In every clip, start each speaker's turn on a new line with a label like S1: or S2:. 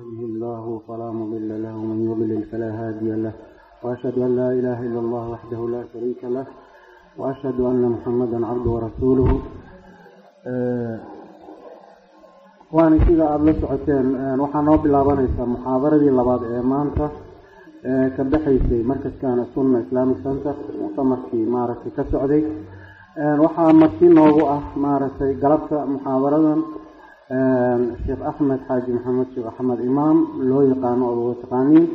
S1: يهده الله فلا مضل له ومن يضلل فلا هادي له. وأشهد أن لا إله إلا الله وحده لا شريك له وأشهد أن محمدا عبده ورسوله. waana sida aada la socoteen waxaa noo bilaabanaysaa muxaadaradii labaad ee maanta ka baxaysay markaskaana sunna islamic center muctamarkii maaragtay ka socday waxaa marti noogu ah maaragtay galabta muxaadaradan sheekh axmed xaaji maxamed sheekh axmed imaam loo yaqaano odawa taqaaniin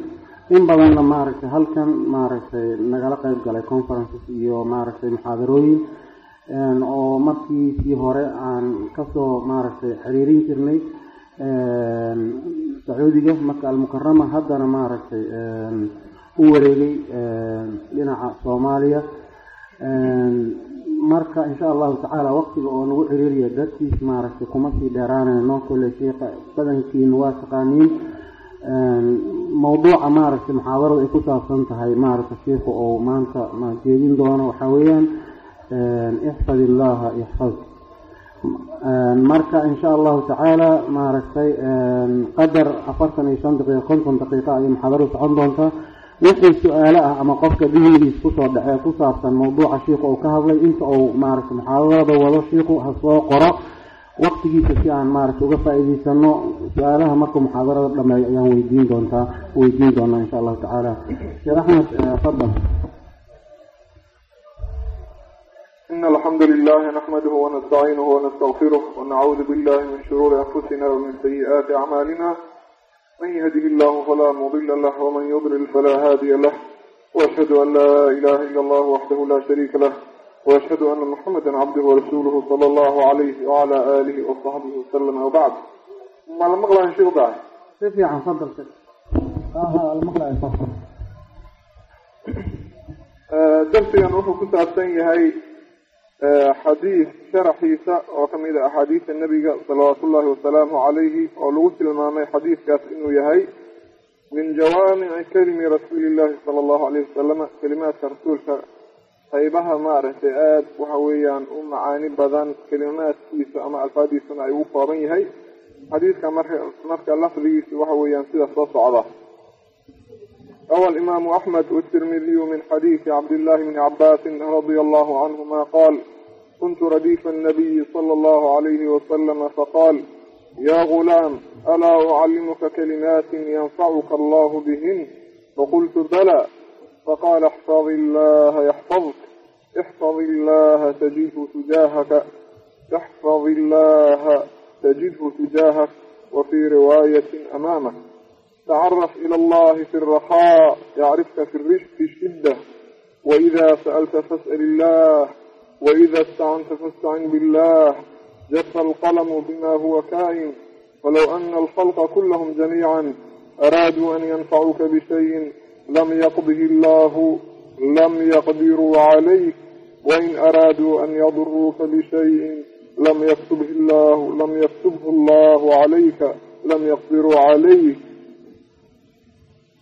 S1: in badanna maaragtay halkan maaragtay nagala qeyb galay conferences iyo maaragtay muxaadarooyin oo markiisii hore aan ka soo maaragtay xiriirin jirnay sacuudiga maka almukarama haddana maaragtay u wareegay dhinaca soomaaliya marka insha allahu tacaala waqtiga oo nagu xiriiriya dartiis maaragtay kuma sii dheeraanayno. Kolley sheika badankiina waa taqaaniin mawduuca maaragtay muxaadarada ay ku saabsan tahay maaragtay sheika oo maanta jeedin doono. Waxaa weeyaan ixfad illaha ixfad marka insha allahu tacaala maaragtay qadar afartan iyo shan daqiiqa konton daqiiqa ayay muxaadaradu socon doontaa wixii su-aalo ah ama qofka dihnigiis kusoo dhacee ku saabsan mawduuca shiiku uu ka hadlay inta uu maaragtay muxaadarada wado shiiku ha soo qoro waqtigiisa si aan maaragtay uga faa-iideysano su-aalaha markuu muxaadarada dhameeyo ayaan weydiin doontaa weydiin doonaa insha allahu tacaala sheekh axmed fadal
S2: إن الحمد لله نحمده ونستعينه ونستغفره ونعوذ بالله من شرور أنفسنا ومن سيئات أعمالنا من يهده الله فلا مضل له ومن يضلل فلا هادي له وأشهد أن لا إله إلا الله وحده لا شريك له وأشهد أن محمدا عبده ورسوله صلى الله عليه وعلى آله وصحبه وسلم وبعد ما المقلع شيء بعد
S1: كيف يعني صدر كده آه المقلع صدر
S2: درسي أن أخو كنت هاي xadiid sharaxiisa oo ka mid ah a axaadiida nebiga salawaatu ullaahi wasalaamu calayhi oo lagu tilmaamay xadiidkaas inuu yahay min jawaamici kelimi rasuuli illaahi sala allahu alayhi wasalama kelimaadka rasuulka qaybaha maaragtay aad waxa weeyaan u macaani badan kelimaadkiisa ama alfaadiisana ay ugu kooban yahay. Xadiidka marka marka lafdigiisa waxa weeyaan sida soo socda. روى الإمام axmed والترمذي min حديث عبد bni بن radia allahu canhuma qaal كنت رديف النبي صلى الله عليه وسلم فقال يا غلام ألا أعلمك كلمات ينفعك الله بهن فقلت بلى فقال احفظ الله يحفظك احفظ الله تجده تجاهك احفظ الله تجده تجاهك وفي رواية أمامك تعرف إلى الله في الرخاء يعرفك في الرشد في الشدة وإذا سألت فاسأل الله وإذا استعنت فاستعن بالله جف القلم بما هو كائن ولو أن الخلق كلهم جميعا أرادوا أن ينفعوك بشيء لم يقضه الله لم يقدروا عليك وإن أرادوا أن يضروك بشيء لم يكتبه الله لم يكتبه الله عليك لم يقدروا عليك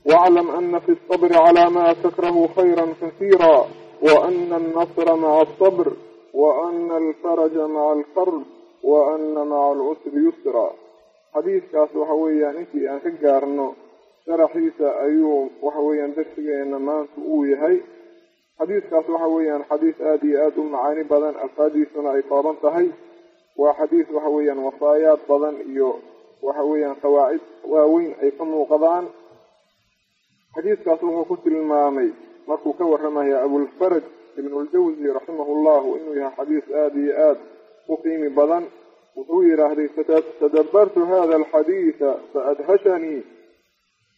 S2: واعلم أن في الصبر على ما تكره خيرا كثيرا وأن النصر مع الصبر وأن الفرج مع الكرب وأna maca alcusri yusra xadiiskaas waxa weeyaan intii aan ka gaarno sharaxiisa ayuu waxa weeyaan darsigeena maanta uu yahay xadiiskaas waxa weeyaan xadiis aada iyo aada u macaani badan alfaadiisuna ay kooban tahay waa xadiis waxa weeyaan wasaayaad badan iyo waxa weeyaan qawaacid waaweyn ay ka muuqadaan xadiiskaas wuxuu ku tilmaamay markuu ka waramaya abulfaraj ibnuljawzi raximahullahu inuu yahay xadiis aada iyo aada u qiimi badan wuxuu yidhaahday tadabbartu hada alxadiida faadhashanii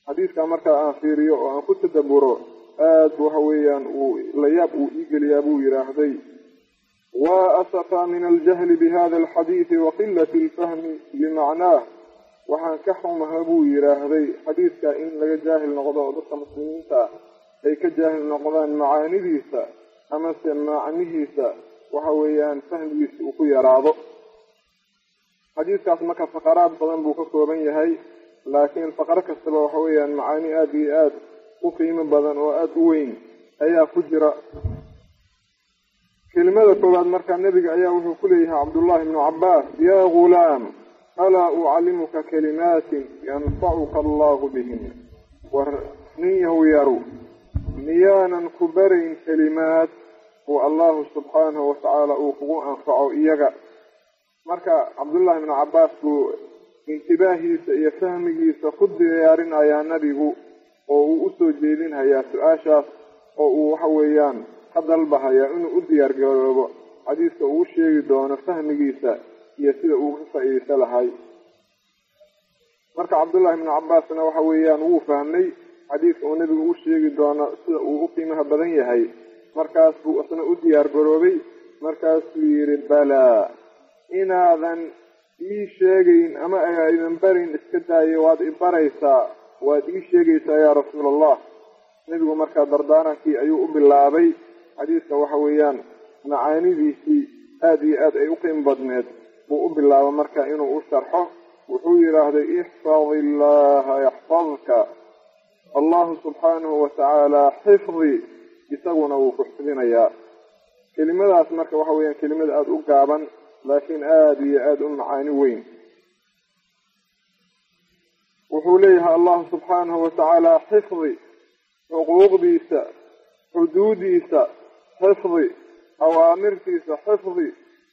S2: xadiiskaa markaa aan fiiriyo oo aan ku tadaburo aad waxa weeyaan uu layaab uu iigeliyaa buu yidhaahday. Wa asafa min aljahli bihada alxadiidi waqilati alfahmi limacnaah waxaan ka xumaha buu yidhaahday xadiidka in laga jaahil noqdo oo dadka muslimiinta ah ay ka jaahil noqdaan macaanidiisa amase macnihiisa waxa weeyaan fahmigiisa uu ku yaraado. Xadiidkaas marka faqaraad badan buu ka kooban yahay laakiin faqaro kastaba waxa weeyaan macaani aada iyo aada u qiimo badan oo aada u weyn ayaa ku jira. Kelimada koowaad markaa nebiga ayaa wuxuu ku leeyahay cabdullahi ibnu cabbaas yaa ghulaam alaa ucallimuka kalimaatin yanfacuka allahu bihina war nin yahow yaru miyaanan ku barayn kelimaad uu allahu subxaanahu watacaala uu kugu anfaco iyaga. Marka cabdullahi ibnu cabbaas buu intibaahiisa iyo fahmigiisa ku diyaarinayaa nebigu oo uu u soo jeedinhayaa su'aashaas oo uu waxa weeyaan ka dalbahayaa inuu u diyaar garoobo xadiiska uu u sheegi doono fahmigiisa iyo sida uu ka faa-iideysa lahay. Marka cabdullahi ibnu cabbaasna waxa weeyaan wuu fahmay xadiiska uu nebigu u sheegi doono sida uu u qiimaha badan yahay. Markaas buu isna u diyaar garoobay. Markaasuu yidhi balaa inaadan ii sheegayn ama aydan barin iska daayo waad i baraysaa. Waad ii sheegaysaa yaa rasuul allah nebigu markaa dardaarankii ayuu u bilaabay. Xadiiska waxa weeyaan macaanidiisii aada iyo aad ay u qiim badneed. Buu u bilaabay marka inuu u sharxo. Wuxuu yidhaahday ixfad illaha yaxfadka allahu subxaanahu watacaala xifdi isaguna wuu ku xifdinayaa kelimadaas marka waxa weeyaan kelimad aada u gaaban laakiin aada iyo aada u macaani weyn. Wuxuu leeyahay allahu subxaanahu watacaala xifdi xuquuqdiisa xuduudiisa xifdi awaamirtiisa xifdi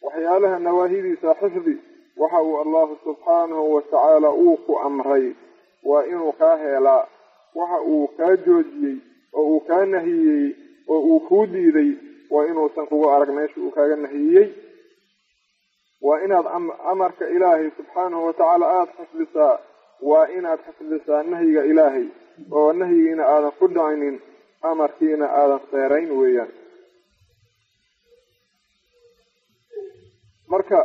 S2: waxyaalaha nawaahidiisa xifdi. Waxa uu allahu subxaanahu watacaala uu ku amray waa inuu kaa heelaa waxa uu kaa joojiyey oo uu kaa nahiyey oo uu kuu diiday waa inuusan kugu arag meesha uu kaaga nahiyey. Waa inaad amarka ilaahay subxaanahu watacaala aada xifdisaa waa inaad xifdisaa nahyiga ilaahay oo nahyigiina aadan ku dhacinin amarkiina aadan seerayn weeyaan. Marka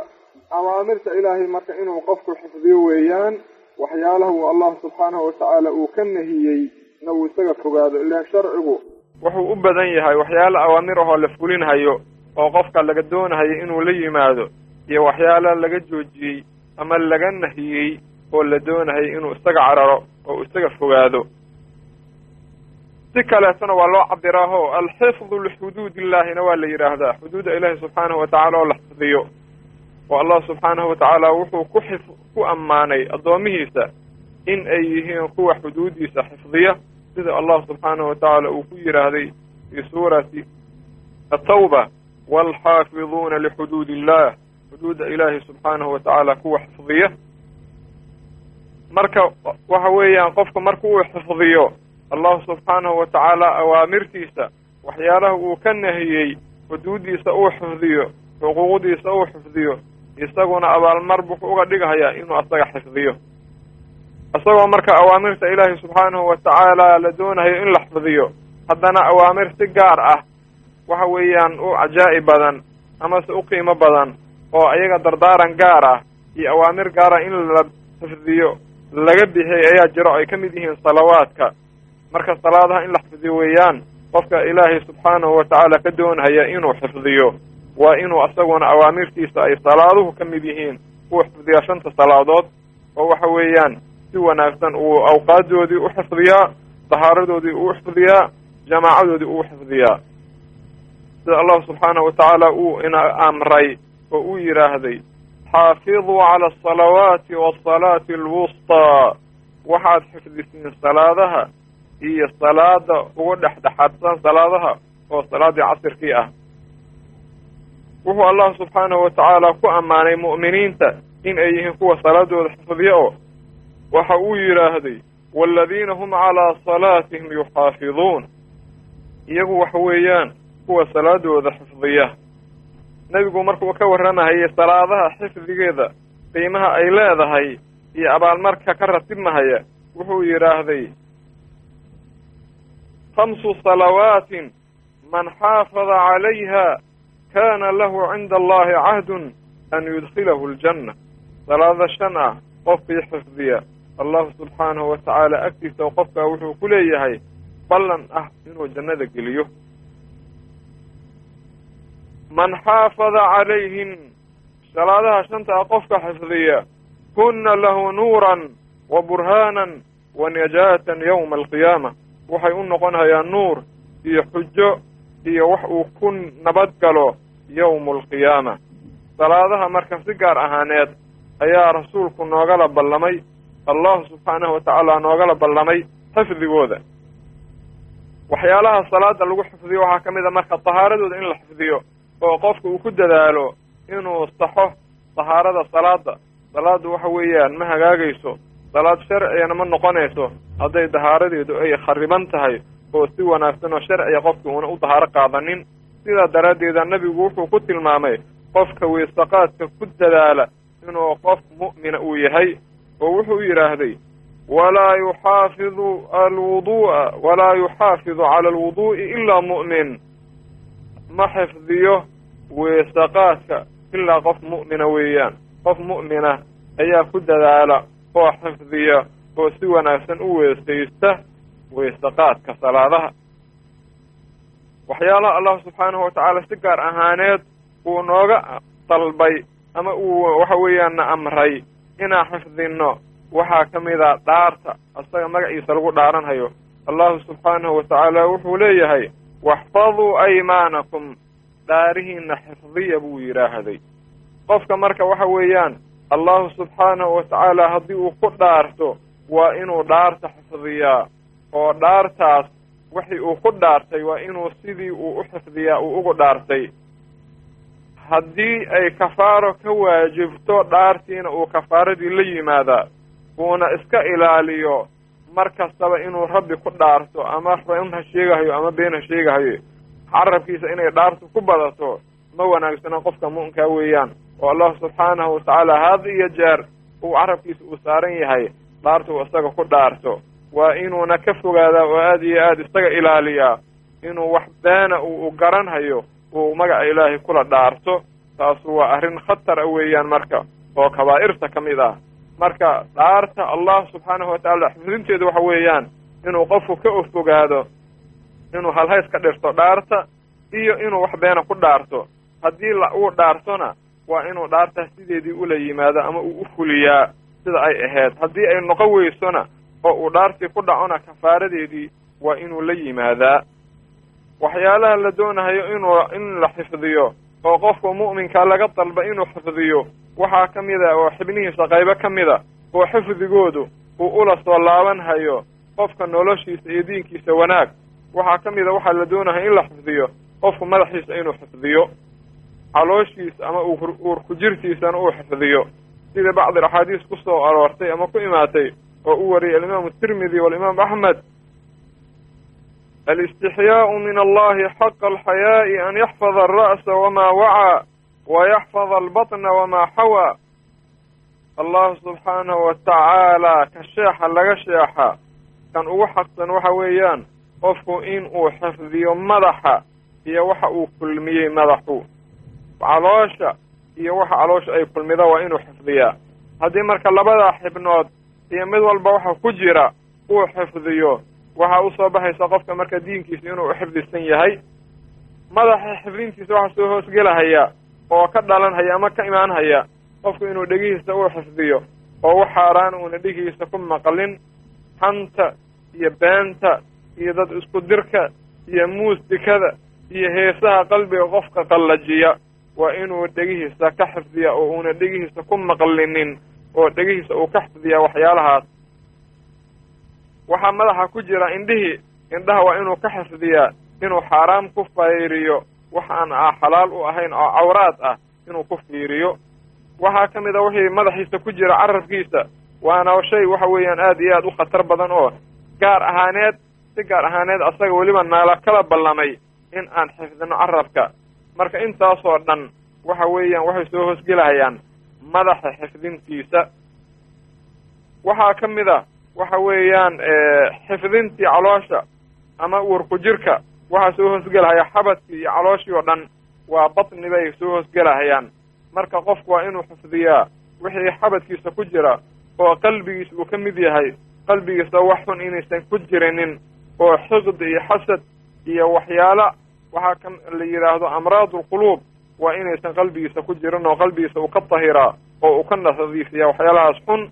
S2: awaamirta ilaahay marka inuu qofku xifdiyo weeyaan waxyaalaha uu allah subxaanahu watacaala uu ka nahiyey na uu isaga fogaado ilaan sharcigu. Wuxuu u badan yahay waxyaalo awaamir ahoo la fulinhayo oo qofka laga doonahayo inuu la yimaado iyo waxyaala laga joojiyey ama laga nahiyey oo la doonahayo inuu isaga cararo oo isaga fogaado. Si kaleetana waa loo cabiraaho alxifdu lixuduud illaahina waa la yidhaahdaa xuduuda ilaahi subxaanahu watacaala oo la xifdiyo oo allah subxaanahu watacaala wuxuu ku xif ku ammaanay addoomihiisa in ay yihiin kuwa xuduudiisa xifdiya sida allah subxaanahu watacaala uu ku yidhaahday fii suurati atawba waalxaafiduuna lixuduud illah xuduuda ilaahi subxaanahu watacaala kuwa xifdiya. Marka waxa weeyaan qofka marka uu xifdiyo allahu subxaanahu watacaala awaamirtiisa waxyaalaha uu ka nahiyey xuduuddiisa uu xifdiyo xuquuqdiisa uu xifdiyo isaguna abaalmar wuxuu uga dhigahayaa inuu asaga xifdiyo. Isagoo marka awaamirta ilaahi subxaanahu watacaala la doonayo in la xifdiyo haddana awaamir si gaar ah waxa weeyaan u cajaa'ib badan amase u qiimo badan oo ayaga dardaaran gaar ah iyo awaamir gaara in la xifdiyo laga bixiyay ayaa jiro ay ka mid yihiin salawaadka. Marka salaadaha in la xifdiyo weeyaan qofka ilaahay subxaanahu watacaala ka doonhaya inuu xifdiyo waa inuu asaguna awaamirtiisa ay salaaduhu ka mid yihiin uu xifdiyaa shanta salaadood oo waxa weeyaan si wanaagsan uu awqaadoodii u xifdiyaa dahaaradoodii uu xifdiyaa jamaacadoodii uu xifdiyaa. Sida allahu subxaanahu watacaala uu ina amray oo uu yidhaahday xaafiduu cala asalawaati waasalaati alwustaa waxaad xifdisiin salaadaha iyo salaada uga dhexdhexaadsan salaadaha oo salaaddii casirkii ah wuxuu allah subxaanahu watacaala ku ammaanay mu'miniinta in ay yihiin kuwa salaadooda xifdiya oo waxa uu yidhaahday waaladiina hum calaa salaatihim yuxaafiduun. Iyagu waxa weeyaan kuwa salaadooda xifdiya nebigu markuu ka warramahayay salaadaha xifdigeeda qiimaha ay leedahay iyo abaalmarka ka ratibmahaya wuxuu yidhaahday khamsu salawaatin man xaafada calayha kana lahu cinda allahi cahdun an yudkilahu aljanna salaada shan ah qofkii xifdiya allahu subxaanahu watacaala agtiisa oo qofkaa wuxuu ku leeyahay ballan ah inuu jannada geliyo man xaafada calayhin salaadaha shanta ah qofka xifdiya kunna lahu nuuran wa burhaanan wa najaatan yowma alqiyaama waxay u noqonhayaan nuur iyo xujo iyo wax uu ku nabad galo yowmu alqiyaama. Salaadaha marka si gaar ahaaneed ayaa rasuulku noogala ballamay allahu subxaanahu watacaala noogala ballamay xifdigooda. Waxyaalaha salaada lagu xifdiyo waxaa ka mid a marka tahaaradooda in la xifdiyo oo qofka uu ku dadaalo inuu saxo tahaarada salaada salaadu waxa weeyaan ma hagaagayso. Salaad sharcigana ma noqonayso. Hadday dahaaradeedu ay khariban tahay oo si wanaagsan oo sharciga qofka uuna u dahaaro qaadanin sidaa daraaddeeda nebigu wuxuu ku tilmaamay qofka weysaqaadka ku dadaala inuu qof mu'mina uu yahay oo wuxuu yidhaahday walaa yuxaafidu alwudu'a walaa yuxaafidu cala alwudu'i ilaa mu'min. Ma xifdiyo weysaqaadka ilaa qof mu'mina weeyaan. Qof mu'mina ayaa ku dadaala oo xifdiya oo si wanaagsan u weesaysta weysaqaadka salaadaha waxyaalaha allah subxaanahu watacaala si gaar ahaaneed uu nooga dalbay ama uu waxa weeyaan na amray inaan xifdinno. Waxaa ka mid a dhaarta asaga magaciisa lagu dhaaranhayo allahu subxaanahu watacaala wuxuu leeyahay waxfaduu aymaanakum. Dhaarihiina xifdiya buu yidhaahday. Qofka marka waxa weeyaan allahu subxaanahu watacaala haddii uu ku dhaarto waa inuu dhaarta xifdiyaa. Oo dhaartaas wixii uu ku dhaartay waa inuu sidii uu u xifdiyaa uu ugu dhaartay. Haddii ay kafaaro ka waajibto dhaartiina uu kafaaradii la yimaadaa. Uuna iska ilaaliyo mar kastaba inuu rabbi ku dhaarto ama run ha sheegahayo ama been ha sheegahayo. Carabkiisa inay dhaartu ku badato ma wanaagsana qofka mu'minkaa weeyaan. Oo allah subxaanahu watacaala had iyo jeer uu carabkiisa uu saaran yahay dhaartuu isaga ku dhaarto waa inuuna ka fogaadaa oo aad iyo aad isaga ilaaliyaa. Inuu wax beena uu garanhayo uu magaca ilaahay kula dhaarto taasu waa arrin khatar a weeyaan marka oo kabaa'irta ka mid ah. Marka dhaarta allah subxaanahu watacaala xifdinteedu waxa weeyaan inuu qofku ka ofogaado inuu halhays ka dhirto dhaarta iyo inuu wax beena ku dhaarto. Haddii uu dhaartona waa inuu dhaartaas sideedii ula yimaado ama uu u fuliyaa sida ay ahayd. Haddii ay noqon weysona oo uu dhaartii ku dhacona kafaaradeedii waa inuu la yimaadaa. Waxyaalaha la doonahayo inuu in la xifdiyo oo qofka mu'minka laga dalba inuu xifdiyo waxaa ka mid a oo xibnihiisa qaybo ka mid a oo xifdigoodu uu ula soo laabanhayo qofka noloshiisa iyo diinkiisa wanaag. Waxaa ka mid a waxaa la doonaya in la xifdiyo qofku madaxiisa inuu xifdiyo calooshiisa ama uurku jirtiisana uu xifdiyo. Sida bacdi axaadiis ku soo aroortay ama ku imaatay oo u wariyay alimaamu tirmidi waalimaam axmed alistixyaau min allahi xaqa alxayaa'i an yaxfada alra'sa wamaa wacaa wa yaxfada albatna wamaa xawaa allahu subxaanahu watacaala ka sheexa laga sheexa kan ugu xaqsan waxa weeyaan qofku in uu xifdiyo madaxa iyo waxa uu kulmiyey madaxu. Caloosha iyo waxa caloosha ay kulmida waa inuu xifdiyaa. Haddii marka labadaa xibnood iyo mid walba waxa ku jira uu xifdiyo. Waxaa u soo baxaysa qofka marka diinkiisa inuu uxifdisan yahay. Madaxa xifdintiisa waxaa soo hoosgelahaya oo ka dhalanhaya ama ka imaanhaya qofku inuu dhegihiisa uu xifdiyo oo wax xaaraan uuna dhegihiisa ku maqlin xanta iyo beenta iyo dad isku dirka iyo muusikada iyo heesaha qalbiga qofka qallajiya waa inuu dhegihiisa ka xifdiya oo uuna dhegihiisa ku maqlinin oo dhegihiisa uu ka xifdiyaa waxyaalahaas. Waxaa madaxa ku jira indhihii indhaha waa inuu ka xifdiyaa inuu xaaraam ku fayriyo wax aan a xalaal u ahayn oo cawraad ah inuu ku fiiriyo waxaa ka mid a wixii madaxiisa ku jira carabkiisa waana shay waxa weeyaan aad iyo aad u khatar badan oo gaar ahaaneed si gaar ahaaneed asaga weliba naala kala ballamay in aan xifdino carabka marka intaasoo dhan waxa weeyaan waxay soo hoosgelahayaan madaxa xifdintiisa. Waxaa ka mid a waxa weeyaan xifdintii caloosha ama uurku jirka waxaa soo hoosgelahaya xabadkii iyo calooshii oo dhan waa batni bay soo hoosgelahayaan marka qofku waa inuu xifdiyaa wixii xabadkiisa ku jira oo qalbigiisa uu ka mid yahay qalbigiisa wax xun inaysan ku jirinin oo xiqdi iyo xasad iyo waxyaala waxaa ka la yidhaahdo amraadu alquluub waa inaysan qalbigiisa ku jirin oo qalbigiisa uu ka tahiraa oo uu ka nadiifiyaa waxyaalahaas xun.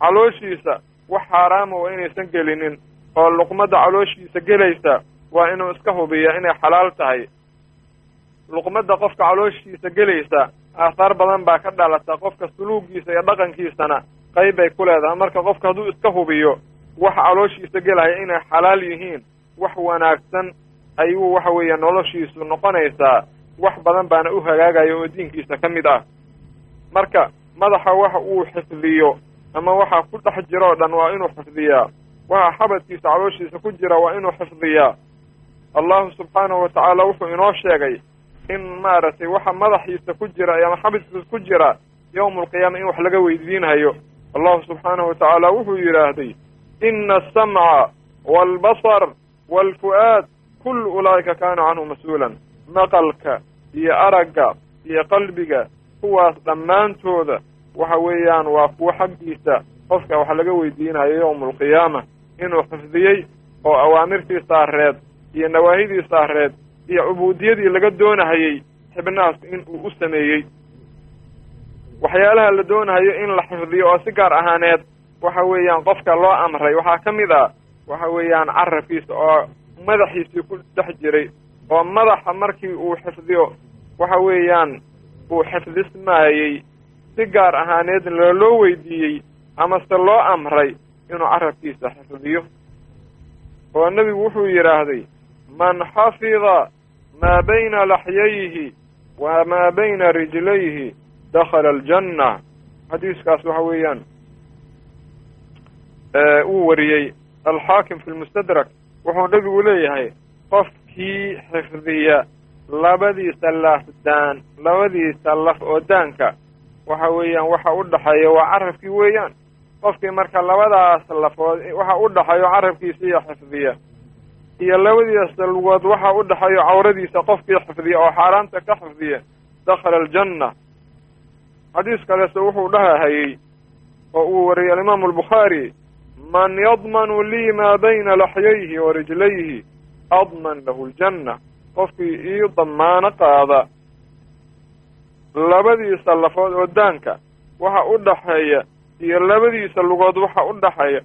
S2: Calooshiisa wax xaaraama waa inaysan gelinin. Oo luqmadda calooshiisa gelaysa waa inuu iska hubiya inay xalaal tahay. Luqmadda qofka calooshiisa gelaysa aahaar badan baa ka dhalata qofka suluugiisa iyo dhaqankiisana qayb bay ku leedahay. Marka qofka hadduu iska hubiyo waxa calooshiisa gelaya inay xalaal yihiin wax wanaagsan ayuu waxa weeye noloshiisu noqonaysaa wax badan baana u hagaagaya oo diinkiisa ka mid ah. Marka madaxa waxa uu xifdiyo ama waxa ku dhex jiro o dhan waa inuu xifdiyaa. Waxa xabadkiisa calooshiisa ku jira waa inuu xifdiyaa. Allahu subxaanahu watacaala wuxuu inoo sheegay in maaragtay waxa madaxiisa ku jira ama xabadkiisa ku jira yowma alqiyaama in wax laga weydiinhayo allahu subxaanahu watacaala wuxuu yidhaahday ina asamca waalbasar waalfu'aad kullu ulaa'ika kaana canhu mas'uulan. Maqalka iyo aragga iyo qalbiga kuwaas dhammaantooda. Waxa weeyaan waa kuwo xaggiisa qofka wax laga weydiinayo yowma alqiyaama inuu xifdiyey oo awaamirtii saareed iyo nawaahidii saareed iyo cubuudiyadii laga doonahayey xibnahaas in uu u sameeyey. Waxyaalaha la doonahayo in la xifdiyo oo si gaar ahaaneed waxa weeyaan qofka loo amray waxaa ka mid ah waxa weeyaan carabkiisa oo madaxiisii ku dhex jiray oo madaxa markii uu xifdiyo waxa weeyaan uu xifdismaayey si gaar ahaaneed loloo weydiiyey amase loo amray inuu carabkiisa xifdiyo. Oo nebigu wuxuu yidhaahday man xafida maa bayna laxyayhi wa maa bayna rijlayhi dakhala aljanna. Xadiiskaas waxa weeyaan uu wariyey. Alxaakim fi lmustadrak wuxuu nebigu leeyahay qofkii xifdiya labadiisa laafdaan labadiisa laf oo daanka. Waxa weeyaan waxa u dhaxeeya waa carabkii weeyaan. Qofkii marka labadaas lafood waxa u dhaxeeyo carabkiisa iyo xifdiya iyo labadiisa lugood waxa u dhaxeeyo cawradiisa qofkii xifdiya oo xaaraanta ka xifdiya dakhala aljanna. Xadiis kalese wuxuu dhahahayey oo uu wariyey alimaamu albukhaari man yadmanu lii maa bayna laxyayhi wa rijlayhi adman lahu ljanna qofkii ii damaano qaada. Labadiisa lafood oo daanka waxa u dhaxeeya iyo labadiisa lugood waxa u dhaxeeya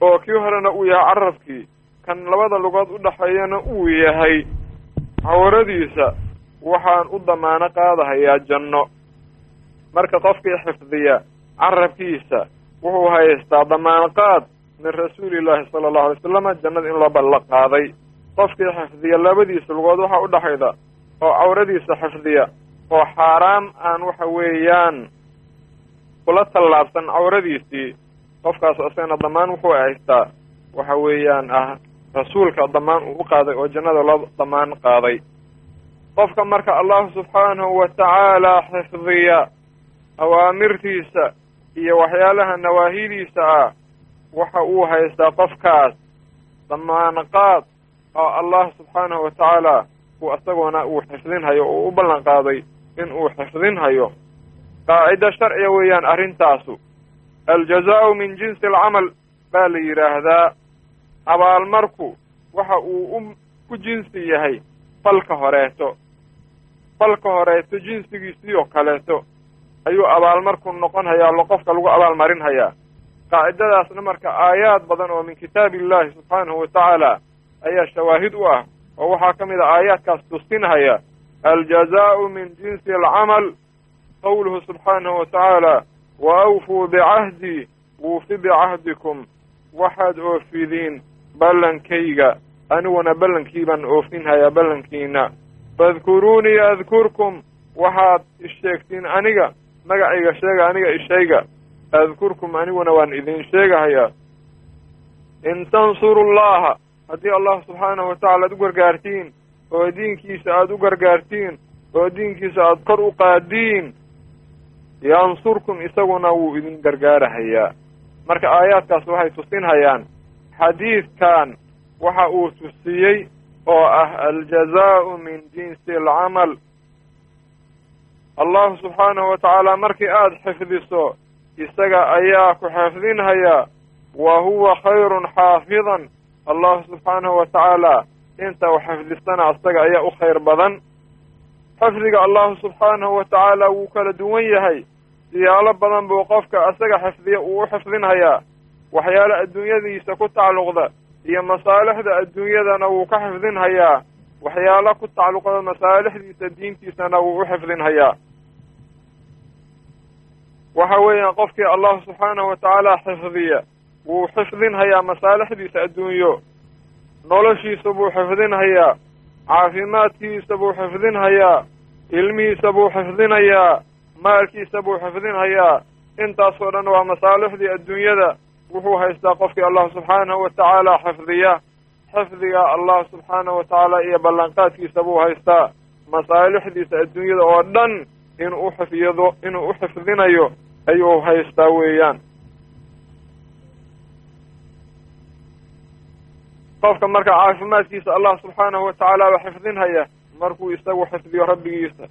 S2: oo kii horena uu yahay carabkii kan labada lugood u dhaxeeyana uu yahay cawradiisa waxaan u damaano qaadahayaa janno. Marka qofkii xifdiya carabkiisa wuxuu haystaa damaano qaad min rasuulillaahi sala allahu alay wasalama jannada in loo ballo qaaday qofkii xifdiya labadiisa lugood waxa u dhaxayda oo cawradiisa xifdiya oo xaaraam aan waxa weeyaan kula tallaabsan cawradiisii qofkaas isagana damaan wuxuu haystaa waxa weeyaan ah rasuulka damaan uu u qaaday oo jannada loo damaan qaaday. Qofka marka allahu subxaanahu wa tacaala xifdiya awaamirtiisa iyo waxyaalaha nawaahidiisa ah waxa uu haystaa qofkaas damaanaqaad oo allah subxaanahu wa tacaala uu isagoona uu xifdinhayo oo u ballan qaaday in uu xifdinhayo. Qaacido sharciga weeyaan arrintaasu aljazaa'u min jinsi alcamal baa la yidhaahdaa abaalmarku waxa uu u ku jinsi yahay falka horeeto falka horeeto jinsigiisii oo kaleeto. Ayuu abaalmarku noqon hayaa lo qofka lagu abaalmarin hayaa qaacidadaasna marka aayaad badan oo min kitaabi illahi subxaanahu wa tacaala ayaa shawaahid u ah oo waxaa ka mid a aayaadkaas tusinhaya aljazaa'u min jinsi alcamal qowluhu subxaanahu wa tacaala wa awfuu bicahdii wuufi bicahdikum waxaad oofidiin ballankayga. Aniguna ballankii baan oofinhayaa ballankiina. Fadkuruunii adkurkum waxaad isheegtiin aniga magacayga sheega aniga ishayga adkurkum aniguna waan idin sheegahayaa. In tansuru llaha haddii allah subxaanahu watacaala aad u gargaartiin oo diinkiisa aada u gargaartiin oo diinkiisa aada kor u qaadiin yansurkum isaguna wuu idin gargaarahayaa. Marka aayaadkaas waxay tusinhayaan xadiidkan waxa uu tusiyey oo ah aljazaa'u min jinsi alcamal allahu subxaanahu wa tacaala markii aada xifdiso isaga ayaa ku xifdinhayaa wa huwa khayrun xaafidan allahu subxaanahu wa tacaala inta u xifdisana isaga ayaa u khayr badan. Xifdiga allahu subxaanahu wa tacaala wuu kala duwan yahay. Siyaalo badan buu qofka isaga xifdiya uu u xifdinhayaa. Waxyaalo adduunyadiisa ku tacalluqda iyo masaalixda adduunyadana wuu ka xifdinhayaa. Waxyaalo ku tacalluqda masaalixdiisa diintiisana wuu u xifdinhayaa. Waxa weeyaan qofkii allahu subxaanahu watacaala xifdiya wuu xifdinhayaa masaalixdiisa adduunyo noloshiisa buu xifdinhayaa caafimaadkiisa buu xifdinhayaa ilmihiisa buu xifdinayaa maalkiisa buu xifdinhayaa intaasoo dhan waa masaalixdii adduunyada wuxuu haystaa qofkii allah subxaanahu watacaala xifdiya xifdiga allah subxaanahu watacaala iyo ballanqaadkiisa buu haystaa masaalixdiisa adduunyada oo dhan inuu uxifyado inuu u xifdinayo ayuu haystaa weeyaan qofka marka caafimaadkiisa allah subxaanahu watacaala baa xifdinhaya markuu isagu xifdiyo rabbigiisa.